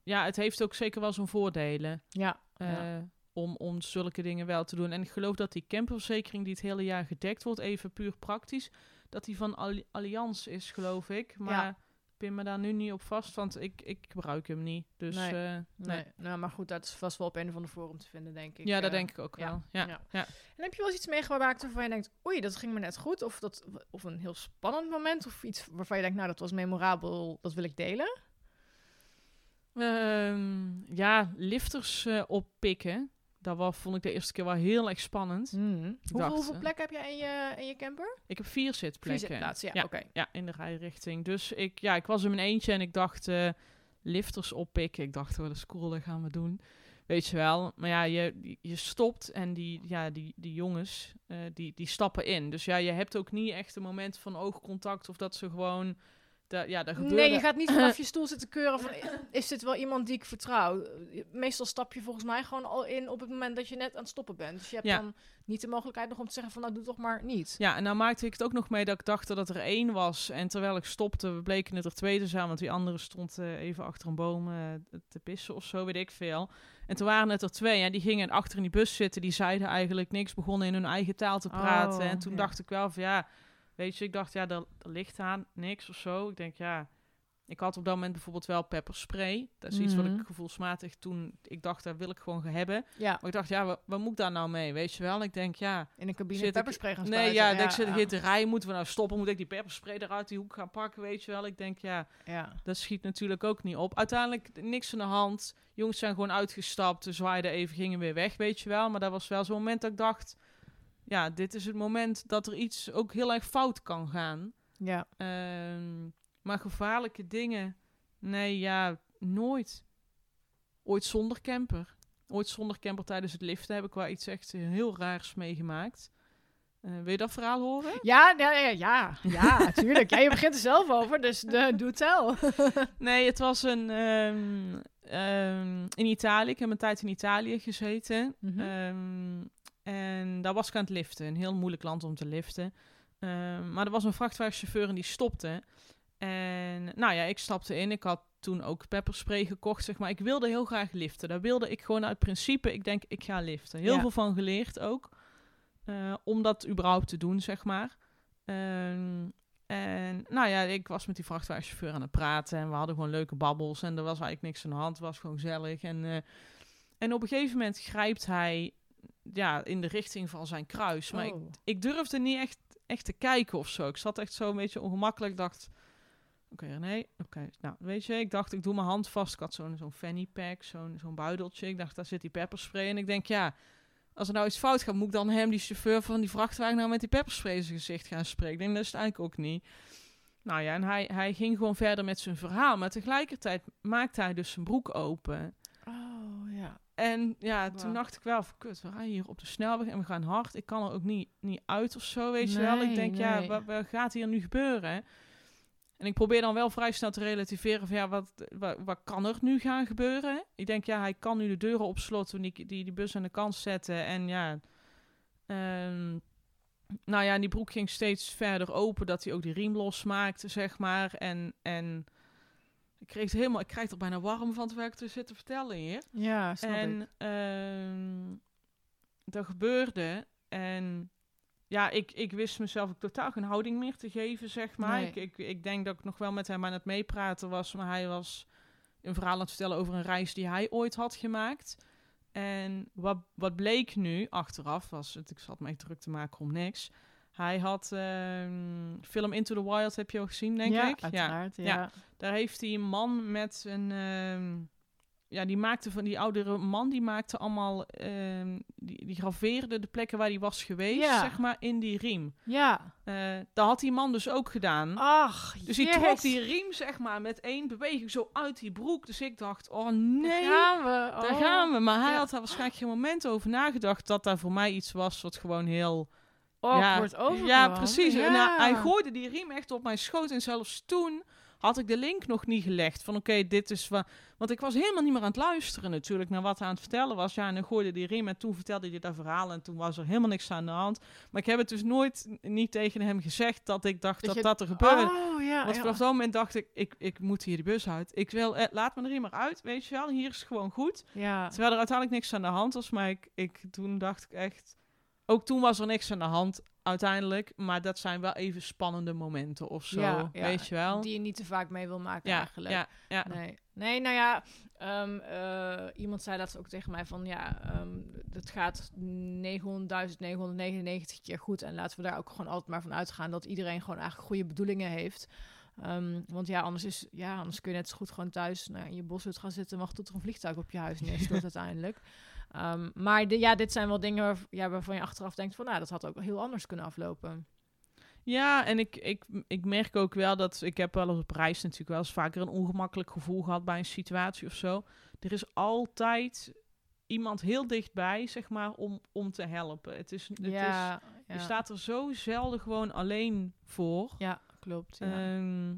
ja, het heeft ook zeker wel zijn voordelen. ja, eh, ja. om, om zulke dingen wel te doen. En ik geloof dat die camperverzekering die het hele jaar gedekt wordt, even puur praktisch, dat die van Alli- Allianz is, geloof ik. Maar pin me daar nu niet op vast, want ik, ik gebruik hem niet. Dus Nee. eh, nee. Nee. Nou, maar goed, dat is vast wel op een of andere forum te vinden, denk ik. ja, dat Eh, denk ik ook wel. Ja, ja. ja. En heb je wel eens iets meegemaakt waarvan je denkt, oei, dat ging me net goed? Of, dat, of een heel spannend moment? Of iets waarvan je denkt, nou, dat was memorabel, dat wil ik delen? Ehm, ja, lifters eh, oppikken. Dat was, vond ik de eerste keer wel heel erg spannend. Hoeveel, dacht, hoeveel eh, plekken heb jij in je, in je camper? Ik heb vier zitplekken. Vier zitplaatsen, ja, Ja. oké. Ja, in de rijrichting. Dus ik, ja, ik was in mijn eentje en ik dacht eh, lifters oppikken. Ik dacht, wat is cool, dat gaan we doen. Weet je wel. Maar ja, je, je stopt en die, ja, die, die jongens, eh, die, die stappen in. Dus ja, je hebt ook niet echt een moment van oogcontact of dat ze gewoon... Da, ja, daar gebeurde... Nee, je gaat niet vanaf (laughs) je stoel zitten keuren van, is dit wel iemand die ik vertrouw? Meestal stap je volgens mij gewoon al in op het moment dat je net aan het stoppen bent. Dus je hebt Ja. dan niet de mogelijkheid nog om te zeggen van, nou, doe toch maar niet. Ja, en nou maakte ik het ook nog mee dat ik dacht dat er één was. En terwijl ik stopte, bleken het er twee te zijn. Want die andere stond eh, even achter een boom eh, te pissen of zo, weet ik veel. En toen waren het er twee. En die gingen achter in die bus zitten. Die zeiden eigenlijk niks, begonnen in hun eigen taal te praten. Oh, en toen ja. dacht ik wel van ja, weet je, ik dacht ja, er, er ligt aan niks of zo. Ik denk ja, ik had op dat moment bijvoorbeeld wel pepperspray. Dat is iets wat Mhm. ik gevoelsmatig toen, ik dacht, dat wil ik gewoon hebben. Ja, Maar ik dacht, ja, wat, wat moet ik daar nou mee? Weet je wel? Ik denk, ja, in een cabine ik- pepperspray gaan Nee, spuiten. ja, ik zit ja, hier te rijden. Moeten we nou stoppen? Moet ik die pepperspray eruit die hoek gaan pakken? Weet je wel? Ik denk, ja, ja. dat schiet natuurlijk ook niet op. Uiteindelijk niks aan de hand. Jongens zijn gewoon uitgestapt. Ze zwaaiden even, gingen weer weg, weet je wel. Maar dat was wel zo'n moment dat ik dacht... Ja, dit is het moment dat er iets ook heel erg fout kan gaan. ja. Ehm, maar gevaarlijke dingen... Nee, ja, nooit. Ooit zonder camper. Ooit zonder camper tijdens het liften heb ik wel iets echt heel raars meegemaakt. Eh, wil je dat verhaal horen? Ja, ja, ja, ja, natuurlijk. (laughs) Ja, je begint er zelf over, dus de, doe tel. (laughs) Nee, het was een, ehm, ehm, in Italië. Ik heb een tijd in Italië gezeten. Mhm. En daar was ik aan het liften. Een heel moeilijk land om te liften. Ehm, maar er was een vrachtwagenchauffeur en die stopte. En nou ja, ik stapte in. Ik had toen ook pepperspray gekocht, zeg maar. Ik wilde heel graag liften. Daar wilde ik gewoon uit principe, ik denk, ik ga liften. Heel Ja. veel van geleerd ook. eh, om dat überhaupt te doen, zeg maar. Ehm, en nou ja, ik was met die vrachtwagenchauffeur aan het praten. En we hadden gewoon leuke babbels. En er was eigenlijk niks aan de hand. Het was gewoon gezellig. En, eh, en op een gegeven moment grijpt hij ja, in de richting van zijn kruis. Maar ik Oh. ik durfde niet echt, echt te kijken of zo. Ik zat echt zo een beetje ongemakkelijk. Ik dacht, oké nee, oké. Nou, weet je, ik dacht, ik doe mijn hand vast. Ik had zo'n zo'n fanny pack, zo'n zo'n buideltje. Ik dacht, daar zit die pepperspray. En ik denk, ja, als er nou iets fout gaat, moet ik dan hem, die chauffeur van die vrachtwagen, nou met die pepperspray in zijn gezicht gaan spreken? Ik denk, dat is het eigenlijk ook niet. Nou ja, en hij, hij ging gewoon verder met zijn verhaal. Maar tegelijkertijd maakte hij dus zijn broek open. Oh, ja. En ja, toen dacht ik wel van, kut, we rijden hier op de snelweg en we gaan hard. Ik kan er ook niet, niet uit of zo, weet je wel. Ik Nee, denk, ja, wat, wat gaat hier nu gebeuren? En ik probeer dan wel vrij snel te relativeren van, ja, wat, wat, wat kan er nu gaan gebeuren? Ik denk, ja, hij kan nu de deuren op slot toen die, die, die bus aan de kant zetten. En ja, ehm, nou ja, die broek ging steeds verder open, dat hij ook die riem losmaakte, zeg maar. En, en ik kreeg het helemaal, ik krijg er bijna warm van terwijl ik het er zit te vertellen hier. Ja, snap ik. En ehm, dat gebeurde. En ja, ik, ik wist mezelf ook totaal geen houding meer te geven, zeg maar. Nee. Ik, ik, ik denk dat ik nog wel met hem aan het meepraten was. Maar hij was een verhaal aan het vertellen over een reis die hij ooit had gemaakt. En wat, wat bleek nu, achteraf, was het, ik zat me echt druk te maken om niks. Hij had ehm, film Into the Wild, heb je al gezien, denk ja, ik? uiteraard. Ja. Ja. Daar heeft hij een man met een. ehm, ja, die maakte van die oudere man, die maakte allemaal. ehm, die, die graveerde de plekken waar hij was geweest, Ja. zeg maar, in die riem. ja. Eh dat had die man dus ook gedaan. Ach, dus hij trok die riem, zeg maar, met één beweging zo uit die broek. Dus ik dacht, oh nee. Daar gaan we. Daar Oh. gaan we. Maar hij had daar waarschijnlijk geen moment over nagedacht dat daar voor mij iets was wat gewoon heel Awkward ja, overkwam. Ja, precies. En hij, hij gooide die riem echt op mijn schoot. En zelfs toen had ik de link nog niet gelegd. Van oké, dit is wat... Want ik was helemaal niet meer aan het luisteren natuurlijk naar wat hij aan het vertellen was. Ja, en dan gooide die riem en toen vertelde hij dat verhaal. En toen was er helemaal niks aan de hand. Maar ik heb het dus nooit niet tegen hem gezegd dat ik dacht dat je- dat, er gebeurde. Oh, ja. Want vanaf dat moment dacht ik, ik, ik moet hier de bus uit. Ik wil, eh, laat me er hier maar uit, weet je wel. Hier is het gewoon goed. ja. Terwijl er uiteindelijk niks aan de hand was. Maar ik, ik, toen dacht ik echt... Ook toen was er niks aan de hand uiteindelijk. Maar dat zijn wel even spannende momenten of zo. Ja, ja, weet je wel? Die je niet te vaak mee wil maken ja, eigenlijk. Nee. nee, nou ja, ehm, eh, iemand zei dat ook tegen mij van ja, ehm, het gaat 900.999 keer goed. En laten we daar ook gewoon altijd maar van uitgaan dat iedereen gewoon eigenlijk goede bedoelingen heeft. Ehm, want ja, anders, is, ja, anders kun je net zo goed gewoon thuis nou, in je boshut gaan zitten en wachten tot er een vliegtuig op je huis neerstort (laughs) uiteindelijk. Ehm, maar de, ja, dit zijn wel dingen waar, ja, waarvan je achteraf denkt van nou, dat had ook heel anders kunnen aflopen. Ja, en ik, ik, ik merk ook wel dat... Ik heb wel eens op reis natuurlijk wel eens vaker een ongemakkelijk gevoel gehad bij een situatie of zo. Er is altijd iemand heel dichtbij, zeg maar, om, om te helpen. Het is, het is, ja, je staat er zo zelden gewoon alleen voor. ja, klopt. Ja. Ehm,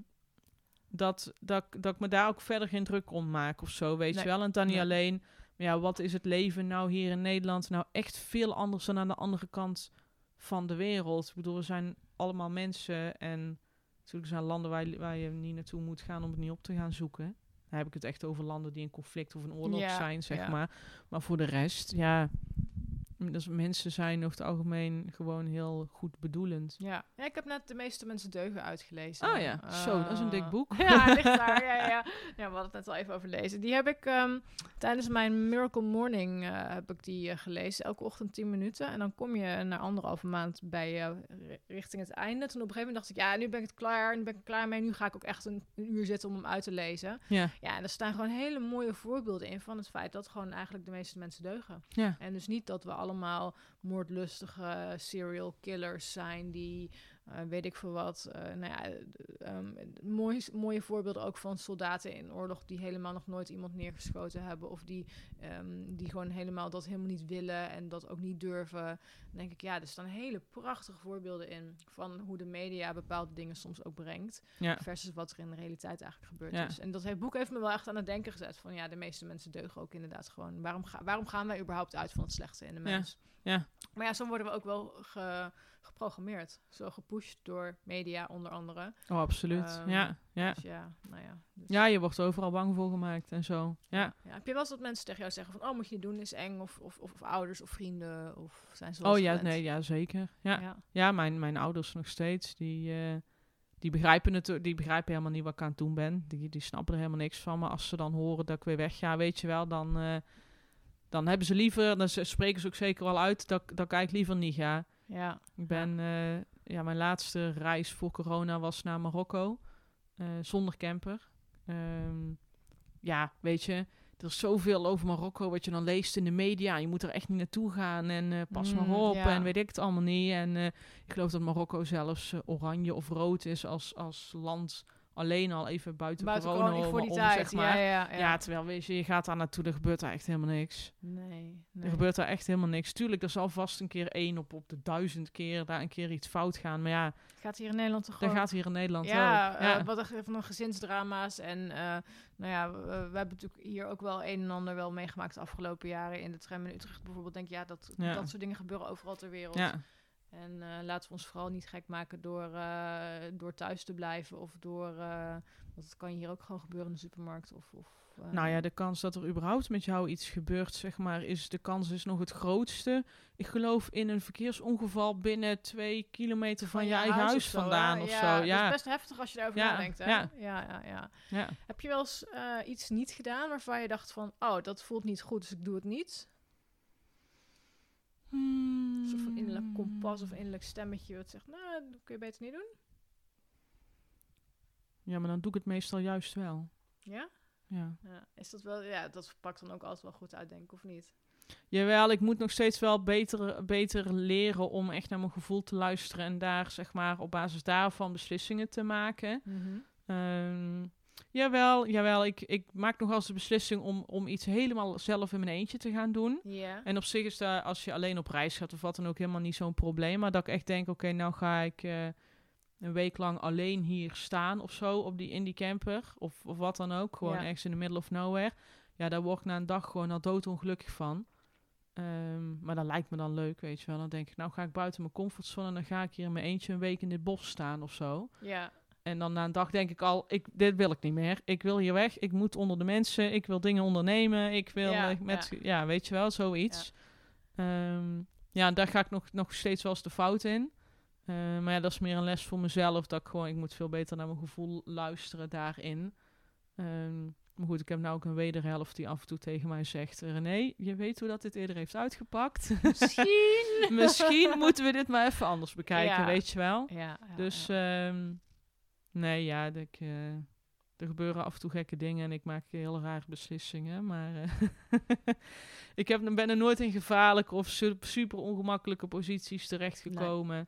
dat, dat, dat ik me daar ook verder geen druk om maak of zo, weet Nee. je wel. En dan niet Nee. alleen, ja, wat is het leven nou hier in Nederland nou echt veel anders dan aan de andere kant van de wereld. Ik bedoel, we zijn allemaal mensen en natuurlijk zijn landen waar, je- waar je niet naartoe moet gaan om het niet op te gaan zoeken. Dan heb ik het echt over landen die in conflict of in oorlog Ja, zijn, zeg ja. maar. Maar voor de rest, ja, dus mensen zijn over het algemeen gewoon heel goed bedoelend. Ja. ja, ik heb net de meeste mensen deugen uitgelezen. Oh ja, zo, dat is een dik Eh, boek. (laughs) Ja, ligt (laughs) daar. Ja, ja, ja. we hadden het net al even over lezen. Die heb ik ehm, tijdens mijn Miracle Morning eh, heb ik die eh, gelezen. Elke ochtend 10 minuten. En dan kom je na anderhalve maand bij ri- richting het einde. Toen op een gegeven moment dacht ik, ja, nu ben ik het klaar. Nu ben ik klaar mee. Nu ga ik ook echt een, een uur zitten om hem uit te lezen. Ja, Ja, en er staan gewoon hele mooie voorbeelden in van het feit dat gewoon eigenlijk de meeste mensen deugen. ja. En dus niet dat we allemaal moordlustige serial killers zijn die eh, weet ik veel wat. Uh, nou ja, um, mooie, mooie voorbeelden ook van soldaten in oorlog die helemaal nog nooit iemand neergeschoten hebben. Of die, um, die gewoon helemaal dat helemaal niet willen en dat ook niet durven. Dan denk ik, ja, er staan hele prachtige voorbeelden in van hoe de media bepaalde dingen soms ook brengt. Ja. Versus wat er in de realiteit eigenlijk gebeurd Ja. is. En dat heeft, boek heeft me wel echt aan het denken gezet. Van ja, de meeste mensen deugen ook inderdaad gewoon. Waarom, ga, waarom gaan wij überhaupt uit van het slechte in de mens? Ja. Maar ja, zo worden we ook wel ge, geprogrammeerd. Zo gepusht door media onder andere. Oh, absoluut. Ehm, ja, ja. Dus ja, nou ja. Dus, ja, je wordt overal bang voor gemaakt en zo. Ja. ja. Heb je wel eens dat mensen tegen jou zeggen van... oh, moet je niet doen, is eng. Of, of, of, of ouders of vrienden. Of zijn ze Oh ja, gewend? nee, ja, zeker. Ja, Ja. ja mijn, mijn ouders nog steeds, die, eh, die, begrijpen het, die begrijpen helemaal niet wat ik aan het doen ben. Die, die snappen er helemaal niks van. Maar als ze dan horen dat ik weer wegga, weet je wel, dan, eh, dan hebben ze liever, dan spreken ze ook zeker wel uit dat, ik- dat ik eigenlijk liever niet ga. Ja. Ik ben, eh, ja, mijn laatste reis voor corona was naar Marokko, eh, zonder camper. Ehm, ja, weet je, er is zoveel over Marokko wat je dan leest in de media. Je moet er echt niet naartoe gaan en eh, pas Mm, maar op ja. en weet ik het allemaal niet. En ik geloof dat Marokko zelfs oranje of rood is als, als land alleen al even buiten, Buiten corona, corona, voor om, die om, tijd. zeg maar. Ja, ja, ja. Ja, terwijl weet je, je gaat daar naartoe, er gebeurt daar echt helemaal niks. Nee, nee. Er gebeurt daar echt helemaal niks. Tuurlijk, er zal vast een keer één op, op de duizend keer daar een keer iets fout gaan. Maar ja, Gaat hier in Nederland toch dat gewoon... gaat hier in Nederland ja, ook. eh, wat er van een gezinsdrama's. En eh, nou ja, we, we hebben natuurlijk hier ook wel een en ander wel meegemaakt de afgelopen jaren. In de tram in Utrecht bijvoorbeeld. Denk ja, dat, dat soort dingen gebeuren overal ter wereld. ja, En eh, laten we ons vooral niet gek maken door, eh, door thuis te blijven. Of door, eh want dat kan hier ook gewoon gebeuren in de supermarkt. Of, of, Nou ja, de kans dat er überhaupt met jou iets gebeurt, zeg maar, is de kans is nog het grootste. Ik geloof in een verkeersongeval binnen twee kilometer van, je, eigen huis, of zo, vandaan of ja, zo. Dat Ja, is best heftig als je daarover Ja, nadenkt. Hè? ja. Ja, ja, ja. Heb je wel eens iets niet gedaan waarvan je dacht van... Oh, dat voelt niet goed, dus ik doe het niet? Een soort van innerlijk kompas of innerlijk stemmetje wat zegt... Nou, dat kun je beter niet doen. Ja, maar dan doe ik het meestal juist wel. Ja? Ja. ja. Is dat wel... Ja, dat pakt dan ook altijd wel goed uit, denk ik, of niet? Jawel, ik moet nog steeds wel beter, beter leren om echt naar mijn gevoel te luisteren en daar, zeg maar, op basis daarvan beslissingen te maken. Ehm, jawel, jawel ik, ik maak nog wel eens de beslissing om, om iets helemaal zelf in mijn eentje te gaan doen. En op zich is daar, als je alleen op reis gaat of wat dan ook, helemaal niet zo'n probleem. Maar dat ik echt denk, oké, nou ga ik eh, een week lang alleen hier staan of zo, op die, in die camper. Of, of wat dan ook, gewoon ergens in the middle of nowhere. Ja, daar word ik na een dag gewoon al doodongelukkig van. Ehm, maar dat lijkt me dan leuk, weet je wel. Dan denk ik, nou ga ik buiten mijn comfortzone en dan ga ik hier in mijn eentje een week in dit bos staan of zo. Ja. En dan na een dag denk ik al, ik, dit wil ik niet meer. Ik wil hier weg. Ik moet onder de mensen. Ik wil dingen ondernemen. Ik wil Ja, eh, met, ja. weet je wel, zoiets. Ja, ja daar ga ik nog, nog steeds wel eens de fout in. Eh, maar ja, dat is meer een les voor mezelf. Dat ik gewoon, ik moet veel beter naar mijn gevoel luisteren daarin. Ehm, maar goed, ik heb nou ook een wederhelft die af en toe tegen mij zegt... René, je weet hoe dat dit eerder heeft uitgepakt. (laughs) Misschien. Misschien moeten we dit maar even anders bekijken, Ja. weet je wel. ja, ja, Dus. Nee, ja, ik, eh, er gebeuren af en toe gekke dingen en ik maak heel rare beslissingen. Maar eh, (laughs) ik heb, ben er nooit in gevaarlijke of su- super ongemakkelijke posities terechtgekomen.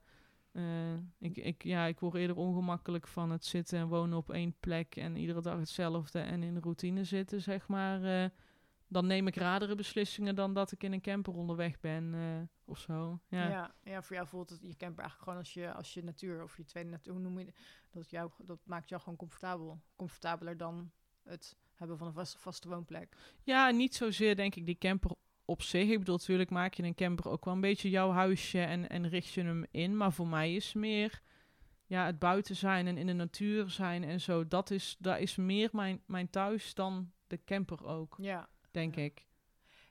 Eh, ik, ik, ja, ik word eerder ongemakkelijk van het zitten en wonen op één plek en iedere dag hetzelfde en in de routine zitten, zeg maar. Dan neem ik radere beslissingen dan dat ik in een camper onderweg ben eh, of zo. Ja. Ja. Ja, voor jou voelt het je camper eigenlijk gewoon als je, als je natuur of je tweede natuur, hoe noem je dat? Dat, jou, dat maakt jou gewoon comfortabel. Comfortabeler dan het hebben van een vaste, vaste woonplek. Ja, niet zozeer denk ik die camper op zich. Ik bedoel, natuurlijk maak je een camper ook wel een beetje jouw huisje en, en richt je hem in. Maar voor mij is meer ja, het buiten zijn en in de natuur zijn en zo. Dat is, dat is meer mijn, mijn thuis dan de camper ook, Ja. Denk ik.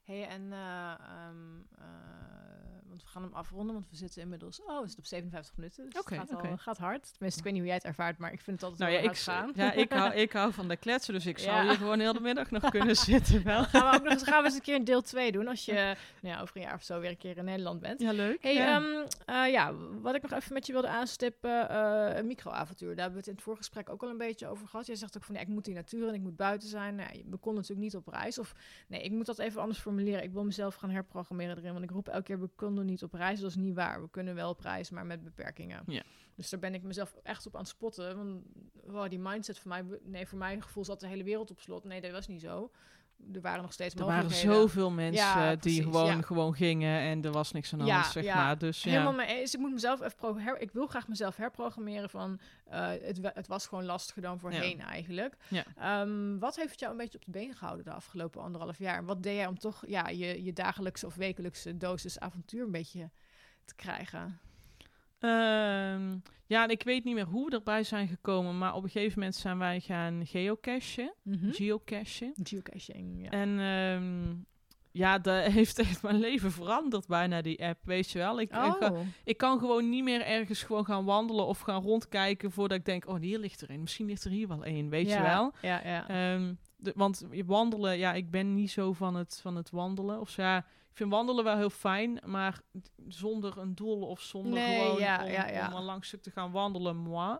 hey, en eh, ehm, eh, want we gaan hem afronden, want we zitten inmiddels... Oh, is het op 57 minuten, dus het gaat, al, gaat hard. Tenminste, ik weet niet hoe jij het ervaart, maar ik vind het altijd Nou wel ja, ik, gaan. ja ik, hou, (laughs) ik hou van de kletsen, dus ik zou hier gewoon heel de middag nog kunnen (laughs) zitten wel. Dan gaan we ook nog eens, gaan we eens een keer een deel 2 doen, als je nou ja, over een jaar of zo weer een keer in Nederland bent. Ja, leuk. Hey, ja. ehm, eh, ja, wat ik nog even met je wilde aanstippen, eh, een microavontuur. Daar hebben we het in het voorgesprek ook al een beetje over gehad. Jij zegt ook van, ja, ik moet die natuur en ik moet buiten zijn. Nou, we konden natuurlijk niet op reis. Of nee, ik moet dat even anders formuleren. Ik wil mezelf gaan herprogrammeren erin, want ik roep elke keer, we konden niet op reis. Dat is niet waar. We kunnen wel op reis, maar met beperkingen. Ja. Dus daar ben ik mezelf echt op aan het spotten. Want wow, die mindset voor mij, nee, voor mijn gevoel zat de hele wereld op slot. Nee, dat was niet zo. Er waren nog steeds Er waren zoveel mensen Ja, die precies, gewoon, ja. gewoon gingen en er was niks aan Ja, hand, zeg ja. maar. Dus ja. Helemaal mee eens. Ik moet mezelf even pro- her- ik wil graag mezelf herprogrammeren van eh, het, het was gewoon lastiger dan voorheen eigenlijk. Ehm, wat heeft jou een beetje op de been gehouden de afgelopen anderhalf jaar? Wat deed jij om toch ja, je, je dagelijkse of wekelijkse dosis avontuur een beetje te krijgen? Ehm, ja, en ik weet niet meer hoe we erbij zijn gekomen, maar op een gegeven moment zijn wij gaan geocachen, geocachen. Geocaching, ja. En ehm, ja, dat (laughs) heeft echt mijn leven veranderd bijna, die app, weet je wel. Ik, ik, ga- Oh, ik kan gewoon niet meer ergens gewoon gaan wandelen of gaan rondkijken voordat ik denk, oh, hier ligt er een. Misschien ligt er hier wel één, weet je wel. Ja, ja. Ehm, de, want je wandelen, ja, ik ben niet zo van het, van het wandelen. Of zo, ja, ik vind wandelen wel heel fijn, maar zonder een doel of zonder Nee, gewoon ja, om, ja, ja. om een lang stuk te gaan wandelen, moi.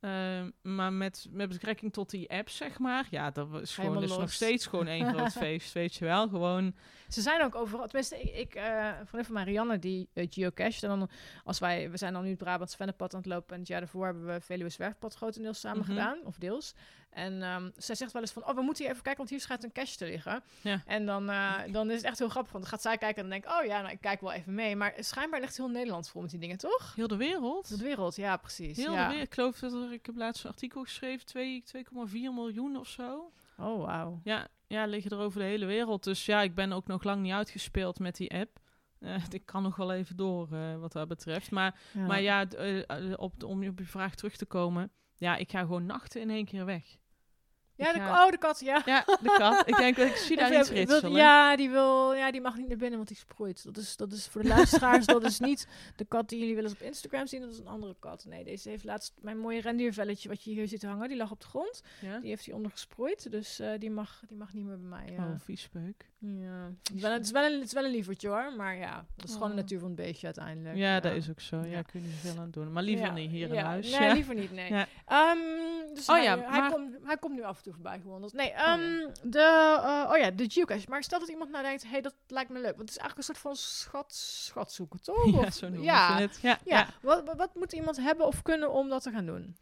Ehm, maar met, met betrekking tot die app, zeg maar, ja, dat is, gewoon, Helemaal nog steeds gewoon één (laughs) groot feest, weet je wel. Gewoon, Ze zijn ook overal. Tenminste, ik, ik eh, van Marianne die uh, geocache. En dan als wij, we zijn dan nu het Brabants Vennepad aan het lopen. En het jaar daarvoor hebben we Veluwe Zwerfpad grotendeels samen Mhm. gedaan, of deels. En ehm, zij zegt wel eens van, oh, we moeten hier even kijken, want hier schijnt een cache te liggen. Ja. En dan, eh, dan is het echt heel grappig, want dan gaat zij kijken en dan denk ik, oh ja, nou, ik kijk wel even mee. Maar schijnbaar ligt heel Nederland vol met die dingen, toch? heel de wereld. De wereld, ja, precies. Heel ja. de wereld. Ik geloof dat er, ik heb laatst een artikel geschreven, twee- 2,4 miljoen of zo. Oh, wauw. Ja, ja, liggen er over de hele wereld. Dus ja, ik ben ook nog lang niet uitgespeeld met die app. Eh, (laughs) ik kan nog wel even door eh, wat dat betreft. Maar ja, maar ja d- op, de- om op je vraag terug te komen. Ja, ik ga gewoon nachten in één keer weg. Ja, de, ga- oh, de kat, ja. Ja, de kat. ik denk, ik zie daar iets ritselen. ja, die wil, ja, die mag niet naar binnen, want die sproeit. Dat is, dat is voor de luisteraars, dat is niet de kat die jullie wel eens op Instagram zien. Dat is een andere kat. Nee, deze heeft laatst mijn mooie rendiervelletje, wat je hier ziet hangen, die lag op de grond. Ja? Die heeft hij onder gesproeid, dus eh, die, mag, die mag niet meer bij mij. Ja. Oh, vies peuk. ja. Het, is wel een, het, is wel een, het is wel een lievertje hoor, maar ja, dat is gewoon de Oh. natuur van het beestje uiteindelijk. Ja, dat is ook zo. Ja, kun je niet zoveel aan doen. Maar liever niet hier in huis. Nee, ja. liever niet, nee. Ehm, dus Oh hij, ja, hij, maar- komt, hij komt nu af en toe voorbij gewandeld. Nee, ehm, de, eh, oh ja, de geocache. Maar stel dat iemand nou denkt, hey, dat lijkt me leuk. Want het is eigenlijk een soort van schat, schat zoeken, toch? Ja, zo noemen ja, ze het. Ja, ja. ja. Wat, wat- moet iemand hebben of kunnen om dat te gaan doen?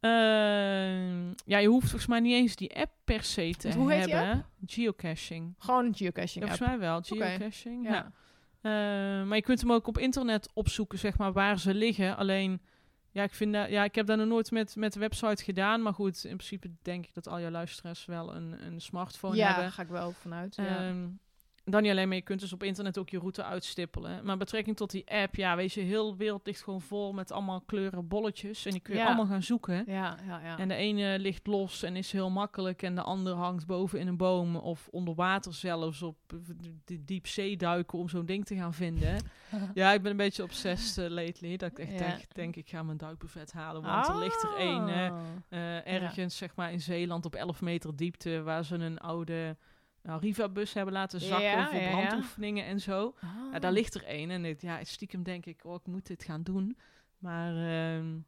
Ehm, ja, je hoeft volgens mij niet eens die app per se te hoe heet die hebben. Geocaching. Gewoon geocaching Ja, app. volgens mij wel. Geocaching. Ja. Ja. Eh, maar je kunt hem ook op internet opzoeken, zeg maar, waar ze liggen. Alleen, ja, ik, vind dat, ja, ik heb dat nog nooit met, met de website gedaan. Maar goed, in principe denk ik dat al je luisteraars wel een, een smartphone ja, hebben. ga ik wel vanuit. Ja. Dan niet alleen, maar je kunt dus op internet ook je route uitstippelen. Maar betrekking tot die app, ja, weet je, heel de wereld ligt gewoon vol met allemaal kleuren bolletjes. En die kun je Ja. allemaal gaan zoeken. ja, ja, ja. En de ene ligt los en is heel makkelijk. En de andere hangt boven in een boom of onder water zelfs op de diepzee duiken om zo'n ding te gaan vinden. (laughs) ja, ik ben een beetje obsessed uh, lately. Dat ik echt Ja. denk, denk, ik ga mijn duikbuffet halen. Want er ligt er één Oh. eh, ergens, zeg maar, in Zeeland op 11 meter diepte. Waar ze een oude nou, Riva-bus hebben laten zakken Ja, voor ja, ja. brandoefeningen en zo. Oh. Ja, daar ligt er één. En ik, ja, stiekem denk ik, oh, ik moet dit gaan doen. Maar ehm,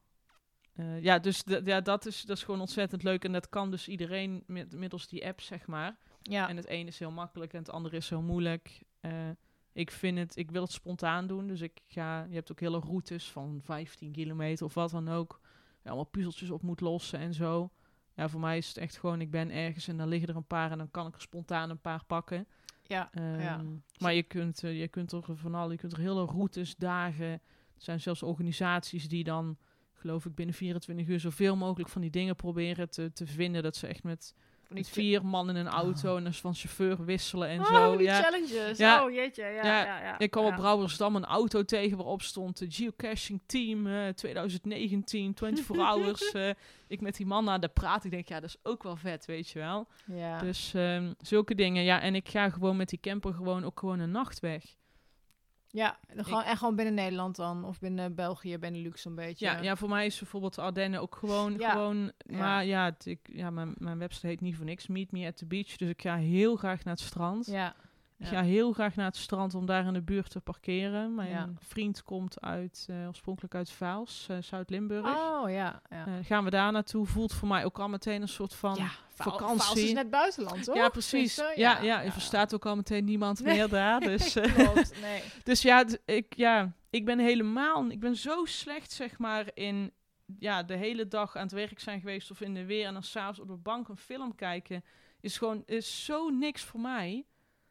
eh, ja, dus ja, dat, is, dat is gewoon ontzettend leuk. En dat kan dus iedereen met, middels die app, zeg maar. Ja. En het ene is heel makkelijk en het andere is heel moeilijk. Eh, ik vind het, ik wil het spontaan doen. Dus ik ga, je hebt ook hele routes van 15 kilometer of wat dan ook. Allemaal puzzeltjes op moet lossen en zo. Ja, voor mij is het echt gewoon, ik ben ergens en dan liggen er een paar en dan kan ik er spontaan een paar pakken. ja. Ehm, Ja. Maar je kunt, eh, je kunt er van al, je kunt er hele routes, dagen. Er zijn zelfs organisaties die dan, geloof ik, binnen 24 uur zoveel mogelijk van die dingen proberen te, te vinden. Dat ze echt met, die met vier man in een auto en dus van chauffeur wisselen en oh, zo. die Ja. challenges. Ja. Oh, jeetje. Ja, Ja, ja, ja, Ik kwam op Brouwersdam een auto tegen waarop stond de geocaching team eh, 2019, 24 (laughs) hours. eh, ik met die man naar de praat. Ik denk, ja, dat is ook wel vet, weet je wel. Ja. Dus ehm, zulke dingen. Ja, en ik ga gewoon met die camper gewoon ook gewoon een nacht weg. Ja, dan gewoon, en gewoon binnen Nederland dan. Of binnen België, Benelux een beetje. Ja, ja, voor mij is bijvoorbeeld de Ardennen ook gewoon... Ja. gewoon Ja. Maar ja, het, ik, ja mijn, mijn website heet niet voor niks. Meet me at the beach. Dus ik ga heel graag naar het strand. Ja, Ik ga heel graag naar het strand om daar in de buurt te parkeren. Mijn Ja. vriend komt uit, eh, oorspronkelijk uit Vaals, eh, Zuid-Limburg. Oh ja, ja. Eh, gaan we daar naartoe? Voelt voor mij ook al meteen een soort van... ja, vakantie. Vaals is net buitenland, toch? Ja, precies. Tenminste, Ja, ja, je verstaat ook al meteen niemand Nee. meer daar. (laughs) Dus, Klopt, (laughs) nee. dus ja, ik, ja, ik ben helemaal... Ik ben zo slecht, zeg maar, in ja, de hele dag aan het werk zijn geweest... of in de weer en dan s'avonds op de bank een film kijken... is gewoon is zo niks voor mij.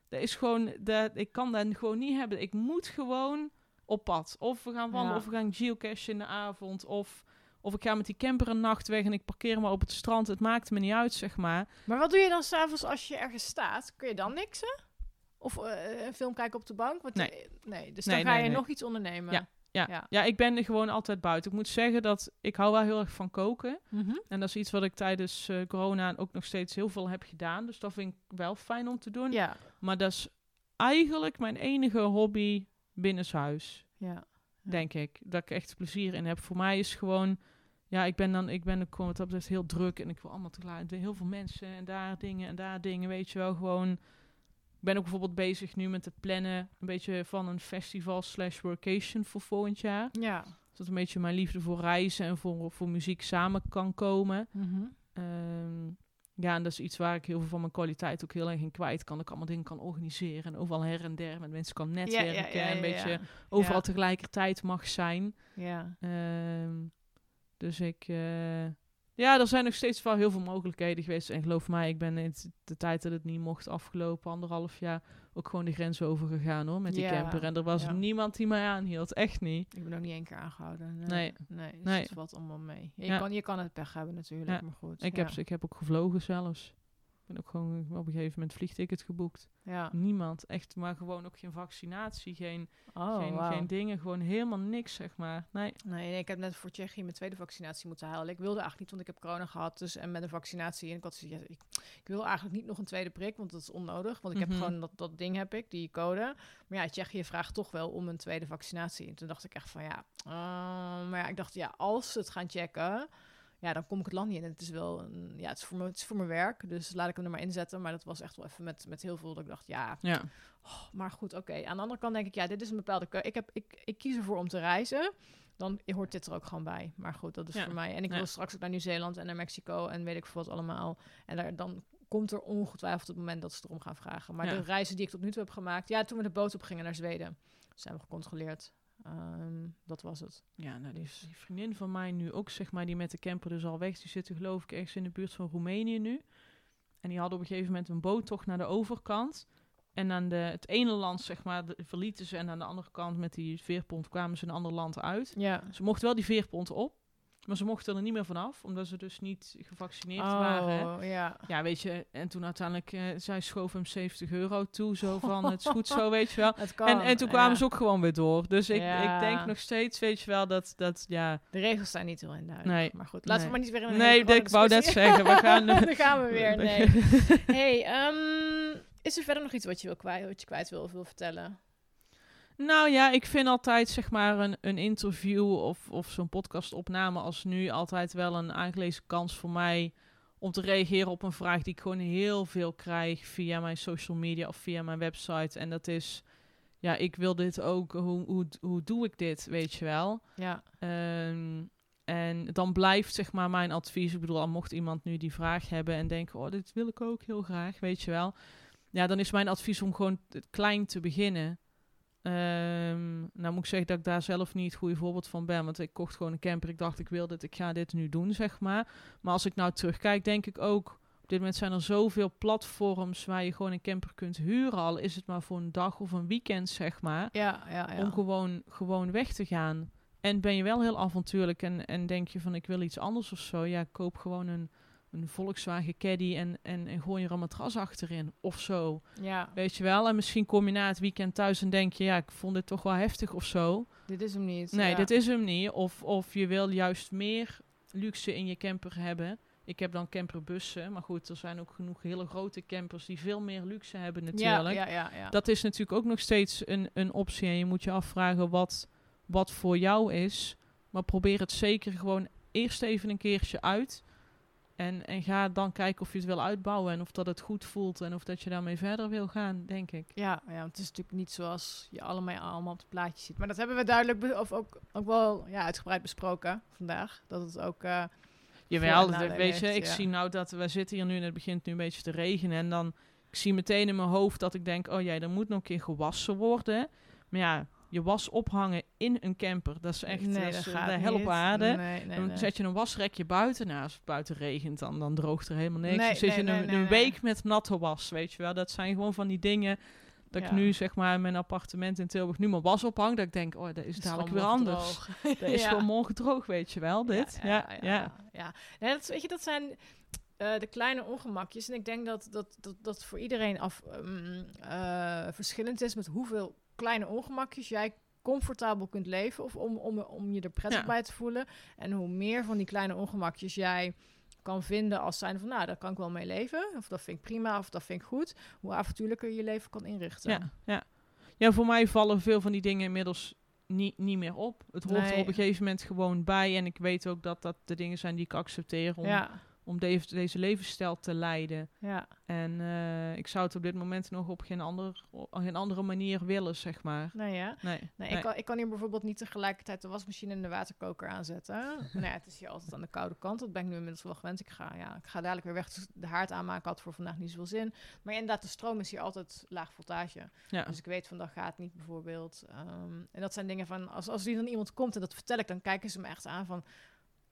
Dat is gewoon... Dat, ik kan dat gewoon niet hebben. Ik moet gewoon op pad. Of we gaan wandelen, Ja. of we gaan geocachen in de avond... of... Of ik ga met die camper een nacht weg en ik parkeer maar op het strand. Het maakt me niet uit, zeg maar. Maar wat doe je dan s'avonds als je ergens staat? Kun je dan niksen? Of eh, een film kijken op de bank? Want Nee. eh, nee. Dus Nee, dan ga nee, je nog iets ondernemen. Ja. Ja, Ja. ja. ik ben er gewoon altijd buiten. Ik moet zeggen dat ik hou wel heel erg van koken. Mhm. En dat is iets wat ik tijdens eh, corona ook nog steeds heel veel heb gedaan. Dus dat vind ik wel fijn om te doen. ja. Maar dat is eigenlijk mijn enige hobby binnenshuis, ja. Denk ik. Dat ik echt plezier in heb. Voor mij is gewoon... Ja, ik ben dan ik ben gewoon wat dat betreft heel druk. En ik wil allemaal tegelijk... Heel veel mensen en daar dingen en daar dingen. Weet je wel, gewoon... Ik ben ook bijvoorbeeld bezig nu met het plannen... een beetje van een festival slash workation voor volgend jaar Ja. dat een beetje mijn liefde voor reizen en voor, voor muziek samen kan komen. Ehm, ja, en dat is iets waar ik heel veel van mijn kwaliteit ook heel erg in kwijt kan. Dat ik allemaal dingen kan organiseren en overal her en der met mensen kan netwerken. en een beetje overal Ja. tegelijkertijd mag zijn. Ja. Ehm, dus ik... eh, ja, er zijn nog steeds wel heel veel mogelijkheden geweest. En geloof mij, ik ben in de tijd dat het niet mocht afgelopen, anderhalf jaar, ook gewoon de grens overgegaan hoor, met die Ja, camper. En er was ja. niemand die mij aanhield. Echt niet. Ik ben ook niet één keer aangehouden. Nee. Nee. Nee, dus Nee. het valt allemaal mee. Je, Ja. kan, je kan het pech hebben natuurlijk, maar goed. Ik, heb, ik heb ook gevlogen zelfs. Ben ook gewoon op een gegeven moment vliegticket geboekt. Ja. Niemand. Echt, maar gewoon ook geen vaccinatie, geen, Oh, geen, geen dingen. Gewoon helemaal niks, zeg maar. Nee. Nee, nee, ik heb net voor Tsjechië mijn tweede vaccinatie moeten halen. Ik wilde eigenlijk niet, want ik heb corona gehad. Dus en met een vaccinatie. En ik had ja, ik, ik wil eigenlijk niet nog een tweede prik, want dat is onnodig. Want ik Mhm. heb gewoon dat, dat ding heb ik, die code. Maar ja, Tsjechië vraagt toch wel om een tweede vaccinatie. En toen dacht ik echt van ja. eh, maar ja, ik dacht ja, als ze het gaan checken. Ja, dan kom ik het land niet in. En het is wel, een, ja, het is, voor me, het is voor mijn werk. Dus laat ik hem er maar inzetten. Maar dat was echt wel even met, met heel veel dat ik dacht, ja, Ja. maar goed, oké. Aan de andere kant denk ik, ja, dit is een bepaalde keuze. Ik, heb, ik, ik kies ervoor om te reizen. Dan hoort dit er ook gewoon bij. Maar goed, dat is Ja. voor mij. En ik Ja. wil straks ook naar Nieuw-Zeeland en naar Mexico en weet ik veel wat allemaal. En daar, dan komt er ongetwijfeld het moment dat ze erom gaan vragen. Maar de reizen die ik tot nu toe heb gemaakt... Ja, toen we de boot op gingen naar Zweden, zijn we gecontroleerd. Ehm, dat was het. Ja, nou, die, Dus- die vriendin van mij nu ook, zeg maar, die met de camper dus al weg. Die zitten geloof ik ergens in de buurt van Roemenië nu. En die hadden op een gegeven moment een boottocht naar de overkant. En aan de, het ene land, zeg maar, de- verlieten ze. En aan de andere kant met die veerpont kwamen ze een ander land uit. Ja. Ze mochten wel die veerpont op. Maar ze mochten er niet meer vanaf, omdat ze dus niet gevaccineerd waren. Oh, ja. Ja, weet je, en toen uiteindelijk, eh, zij schoof hem 70 euro toe, zo van, het is goed zo, (laughs) weet je wel. En, en toen kwamen ja. ze ook gewoon weer door. Dus ik, Ja. ik denk nog steeds, weet je wel, dat, dat ja... De regels zijn niet heel duidelijk. Nee. Maar goed, laten we maar niet weer in Nee, hele ik wou net zeggen, we gaan... (laughs) Daar gaan we weer, (laughs) nee. hey, ehm, is er verder nog iets wat je, wil kwijt, wat je kwijt wil of wil vertellen? Nou ja, ik vind altijd zeg maar een, een interview of, of zo'n podcastopname als nu altijd wel een aangelezen kans voor mij om te reageren op een vraag die ik gewoon heel veel krijg via mijn social media of via mijn website. En dat is, ja, ik wil dit ook, hoe, hoe, hoe doe ik dit, weet je wel? Ja, Ehm, en dan blijft zeg maar mijn advies. Ik bedoel, al mocht iemand nu die vraag hebben en denken, oh, dit wil ik ook heel graag, weet je wel. Ja, dan is mijn advies om gewoon klein te beginnen. Ehm, nou moet ik zeggen dat ik daar zelf niet het goede voorbeeld van ben. Want ik kocht gewoon een camper. Ik dacht, ik wil dit, ik ga dit nu doen, zeg maar. Maar als ik nou terugkijk, denk ik ook... Op dit moment zijn er zoveel platforms waar je gewoon een camper kunt huren. Al is het maar voor een dag of een weekend, zeg maar ja, ja. ja. om gewoon, gewoon weg te gaan. En ben je wel heel avontuurlijk en, en denk je van ik wil iets anders of zo. Ja, koop gewoon een, een Volkswagen Caddy en, en, en gooi er een matras achterin of zo. ja, Weet je wel? En misschien kom je na het weekend thuis en denk je ja, ik vond dit toch wel heftig of zo. dit is hem niet. Nee, ja. dit is hem niet. Of, of je wil juist meer luxe in je camper hebben. Ik heb dan camperbussen, maar goed, er zijn ook genoeg hele grote campers die veel meer luxe hebben natuurlijk. Ja, ja, ja. ja. Dat is natuurlijk ook nog steeds een, een optie. En je moet je afvragen wat, wat voor jou is. Maar probeer het zeker gewoon eerst even een keertje uit. En, en ga dan kijken of je het wil uitbouwen en of dat het goed voelt en of dat je daarmee verder wil gaan, denk ik. Ja, ja want het is natuurlijk niet zoals je allemaal, allemaal op het plaatje ziet. Maar dat hebben we duidelijk, of ook, ook wel ja, uitgebreid besproken vandaag. Dat het ook... eh, Jawel, weet je, ik ja. zie nou dat we zitten hier nu en het begint nu een beetje te regenen. En dan, ik zie meteen in mijn hoofd dat ik denk, oh ja, er moet nog een keer gewassen worden. Maar ja, je was ophangen in een camper, dat is echt nee, dat is, gaat de niet. hel op aarde. Nee, nee, dan zet je een wasrekje buiten. Nou, als het buiten regent, dan, dan droogt er helemaal niks. Dan zit je een, een week met natte was, weet je wel. Dat zijn gewoon van die dingen dat ik nu, zeg maar, in mijn appartement in Tilburg nu mijn was ophang. Dat ik denk, oh, dat is dadelijk weer anders. (laughs) Dat is Ja. gewoon morgen droog, weet je wel, dit. Ja, ja, ja. ja. Dat, weet je, dat zijn eh, de kleine ongemakjes. En ik denk dat dat, dat, dat voor iedereen af, ehm, eh, verschillend is met hoeveel kleine ongemakjes jij comfortabel kunt leven of om, om, om je er prettig Ja. bij te voelen. En hoe meer van die kleine ongemakjes jij kan vinden als zijn van, nou, daar kan ik wel mee leven. Of dat vind ik prima, of dat vind ik goed. Hoe avontuurlijker je je leven kan inrichten. Ja, ja. ja, voor mij vallen veel van die dingen inmiddels niet, niet meer op. Het hoort er op een gegeven moment gewoon bij. En ik weet ook dat dat de dingen zijn die ik accepteer om, ja, om deze, deze levensstijl te leiden. ja. En eh, ik zou het op dit moment nog op geen, ander, op geen andere manier willen, zeg maar. Nee, ja. Nee, Nee, Ik, kan, ik kan hier bijvoorbeeld niet tegelijkertijd de wasmachine en de waterkoker aanzetten. (laughs) nou ja, het is hier altijd aan de koude kant. Dat ben ik nu inmiddels wel gewend. Ik ga, ja, ik ga dadelijk weer weg. Dus de haard aanmaken had voor vandaag niet zoveel zin. Maar inderdaad, de stroom is hier altijd laag voltage. ja. Dus ik weet van dat gaat niet bijvoorbeeld. Ehm, en dat zijn dingen van, als, als die dan iemand komt en dat vertel ik, dan kijken ze me echt aan van...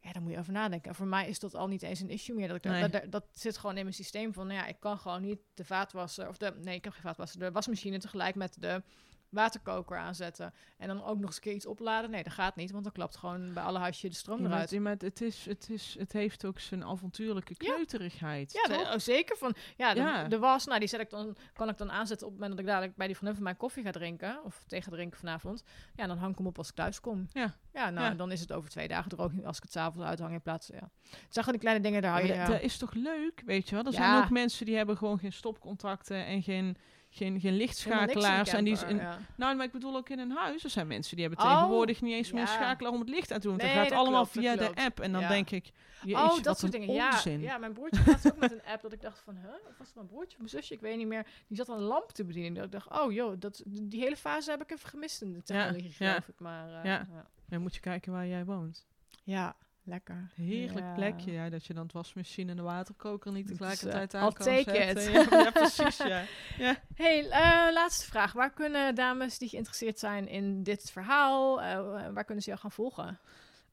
Ja, daar moet je over nadenken. En voor mij is dat al niet eens een issue meer. Dat, ik, Nee. dat, dat, dat zit gewoon in mijn systeem van, nou ja, ik kan gewoon niet de vaatwasser... Of de, nee, ik heb geen vaatwasser. De wasmachine tegelijk met de waterkoker aanzetten. En dan ook nog eens een keer iets opladen. Nee, dat gaat niet, want dan klapt gewoon bij alle huisjes de stroom Ja, eruit. het, maar het, is, het, is, het heeft ook zijn avontuurlijke Ja. kneuterigheid. Ja, de- oh, zeker. Van, ja, de, Ja. de was, nou, die zet ik dan, kan ik dan aanzetten op het moment dat ik dadelijk bij die vriendin van mij koffie ga drinken. Of ga drinken vanavond. Ja, dan hang ik hem op als ik thuis kom. Ja. Ja, nou, dan is het over twee dagen droog als ik het s'avonds uithang in plaats. Ja. Het zijn gewoon die kleine dingen, daar hou je... dat, dat is toch leuk, weet je wel? Er zijn ook mensen die hebben gewoon geen stopcontacten en geen, geen, geen lichtschakelaars. En die, is in, ja. nou, maar ik bedoel ook in een huis. Er zijn mensen die hebben Oh, tegenwoordig niet eens meer een ja. schakelaar om het licht aan te doen. Nee, het gaat dat allemaal klopt, dat via klopt. de app. En dan Ja. denk ik, jezus, oh, wat dat soort een dingen. Ja, onzin. ja, mijn broertje had ook met een app dat ik dacht van, huh? Of was het mijn broertje of mijn zusje? Ik weet niet meer. Die zat aan een lamp te bedienen. Dat ik dacht, oh joh, dat, die hele fase heb ik even gemist in de technologie, ja. geloof ik. Maar eh, Ja. ja. Dan moet je kijken waar jij woont. Ja, lekker. Heerlijk Ja. plekje. Ja, dat je dan het wasmachine en de waterkoker niet tegelijkertijd eh, aan kan take zetten. it. Ja, ja, (laughs) precies, ja. Hey, eh, laatste vraag. Waar kunnen dames die geïnteresseerd zijn in dit verhaal, eh, waar kunnen ze jou gaan volgen?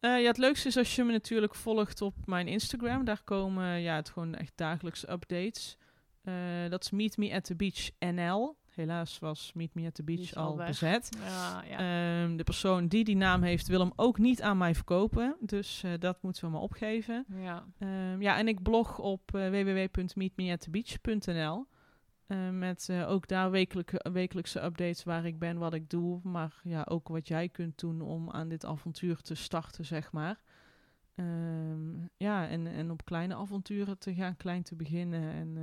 Eh, ja, het leukste is als je me natuurlijk volgt op mijn Instagram. Daar komen ja, het gewoon echt dagelijkse updates. Eh, dat is Meet Me at the Beach NL. Helaas was Meet Me at the Beach al bezet. Ja, ja. Ehm, de persoon die die naam heeft, wil hem ook niet aan mij verkopen. Dus eh, dat moeten we maar opgeven. ja. Ehm, ja, en ik blog op uh, www.meetmeatthebeach.nl. Uh, met ook daar wekelijke, wekelijkse updates waar ik ben, wat ik doe. Maar ja, ook wat jij kunt doen om aan dit avontuur te starten, zeg maar. Um, ja, en, en op kleine avonturen te gaan, klein te beginnen. En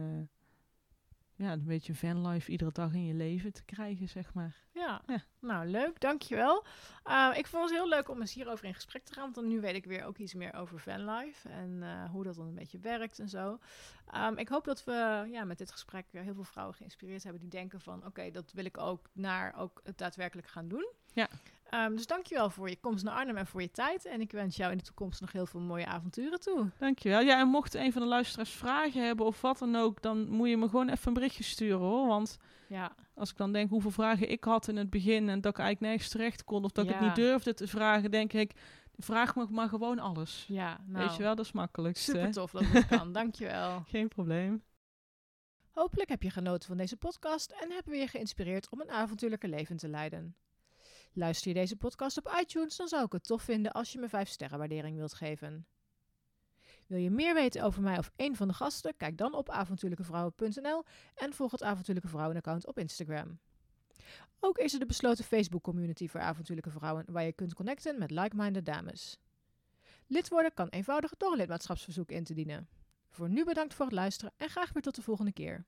ja, een beetje vanlife iedere dag in je leven te krijgen, zeg maar. Ja, ja. nou leuk, dankjewel. Uh, ik vond het heel leuk om eens hierover in gesprek te gaan, want dan nu weet ik weer ook iets meer over vanlife en uh, hoe dat dan een beetje werkt en zo. Um, ik hoop dat we ja, met dit gesprek heel veel vrouwen geïnspireerd hebben die denken van oké, okay, dat wil ik ook naar ook het daadwerkelijk gaan doen. Ja. Um, dus dankjewel voor je komst naar Arnhem en voor je tijd. En ik wens jou in de toekomst nog heel veel mooie avonturen toe. Dankjewel. Ja, en mocht een van de luisteraars vragen hebben of wat dan ook, dan moet je me gewoon even een berichtje sturen hoor. Want ja. als ik dan denk hoeveel vragen ik had in het begin en dat ik eigenlijk nergens terecht kon of dat ja. ik het niet durfde te vragen, denk ik, vraag me maar gewoon alles. Ja, nou, Weet je wel, dat is makkelijk. Super tof dat het kan. (laughs) Dankjewel. Geen probleem. Hopelijk heb je genoten van deze podcast en hebben we je geïnspireerd om een avontuurlijke leven te leiden. Luister je deze podcast op iTunes, dan zou ik het tof vinden als je me 5 sterren waardering wilt geven. Wil je meer weten over mij of een van de gasten? Kijk dan op avontuurlijkevrouwen.nl en volg het Avontuurlijke Vrouwen account op Instagram. Ook is er de besloten Facebook community voor avontuurlijke vrouwen waar je kunt connecten met like-minded dames. Lid worden kan eenvoudig door een lidmaatschapsverzoek in te dienen. Voor nu bedankt voor het luisteren en graag weer tot de volgende keer.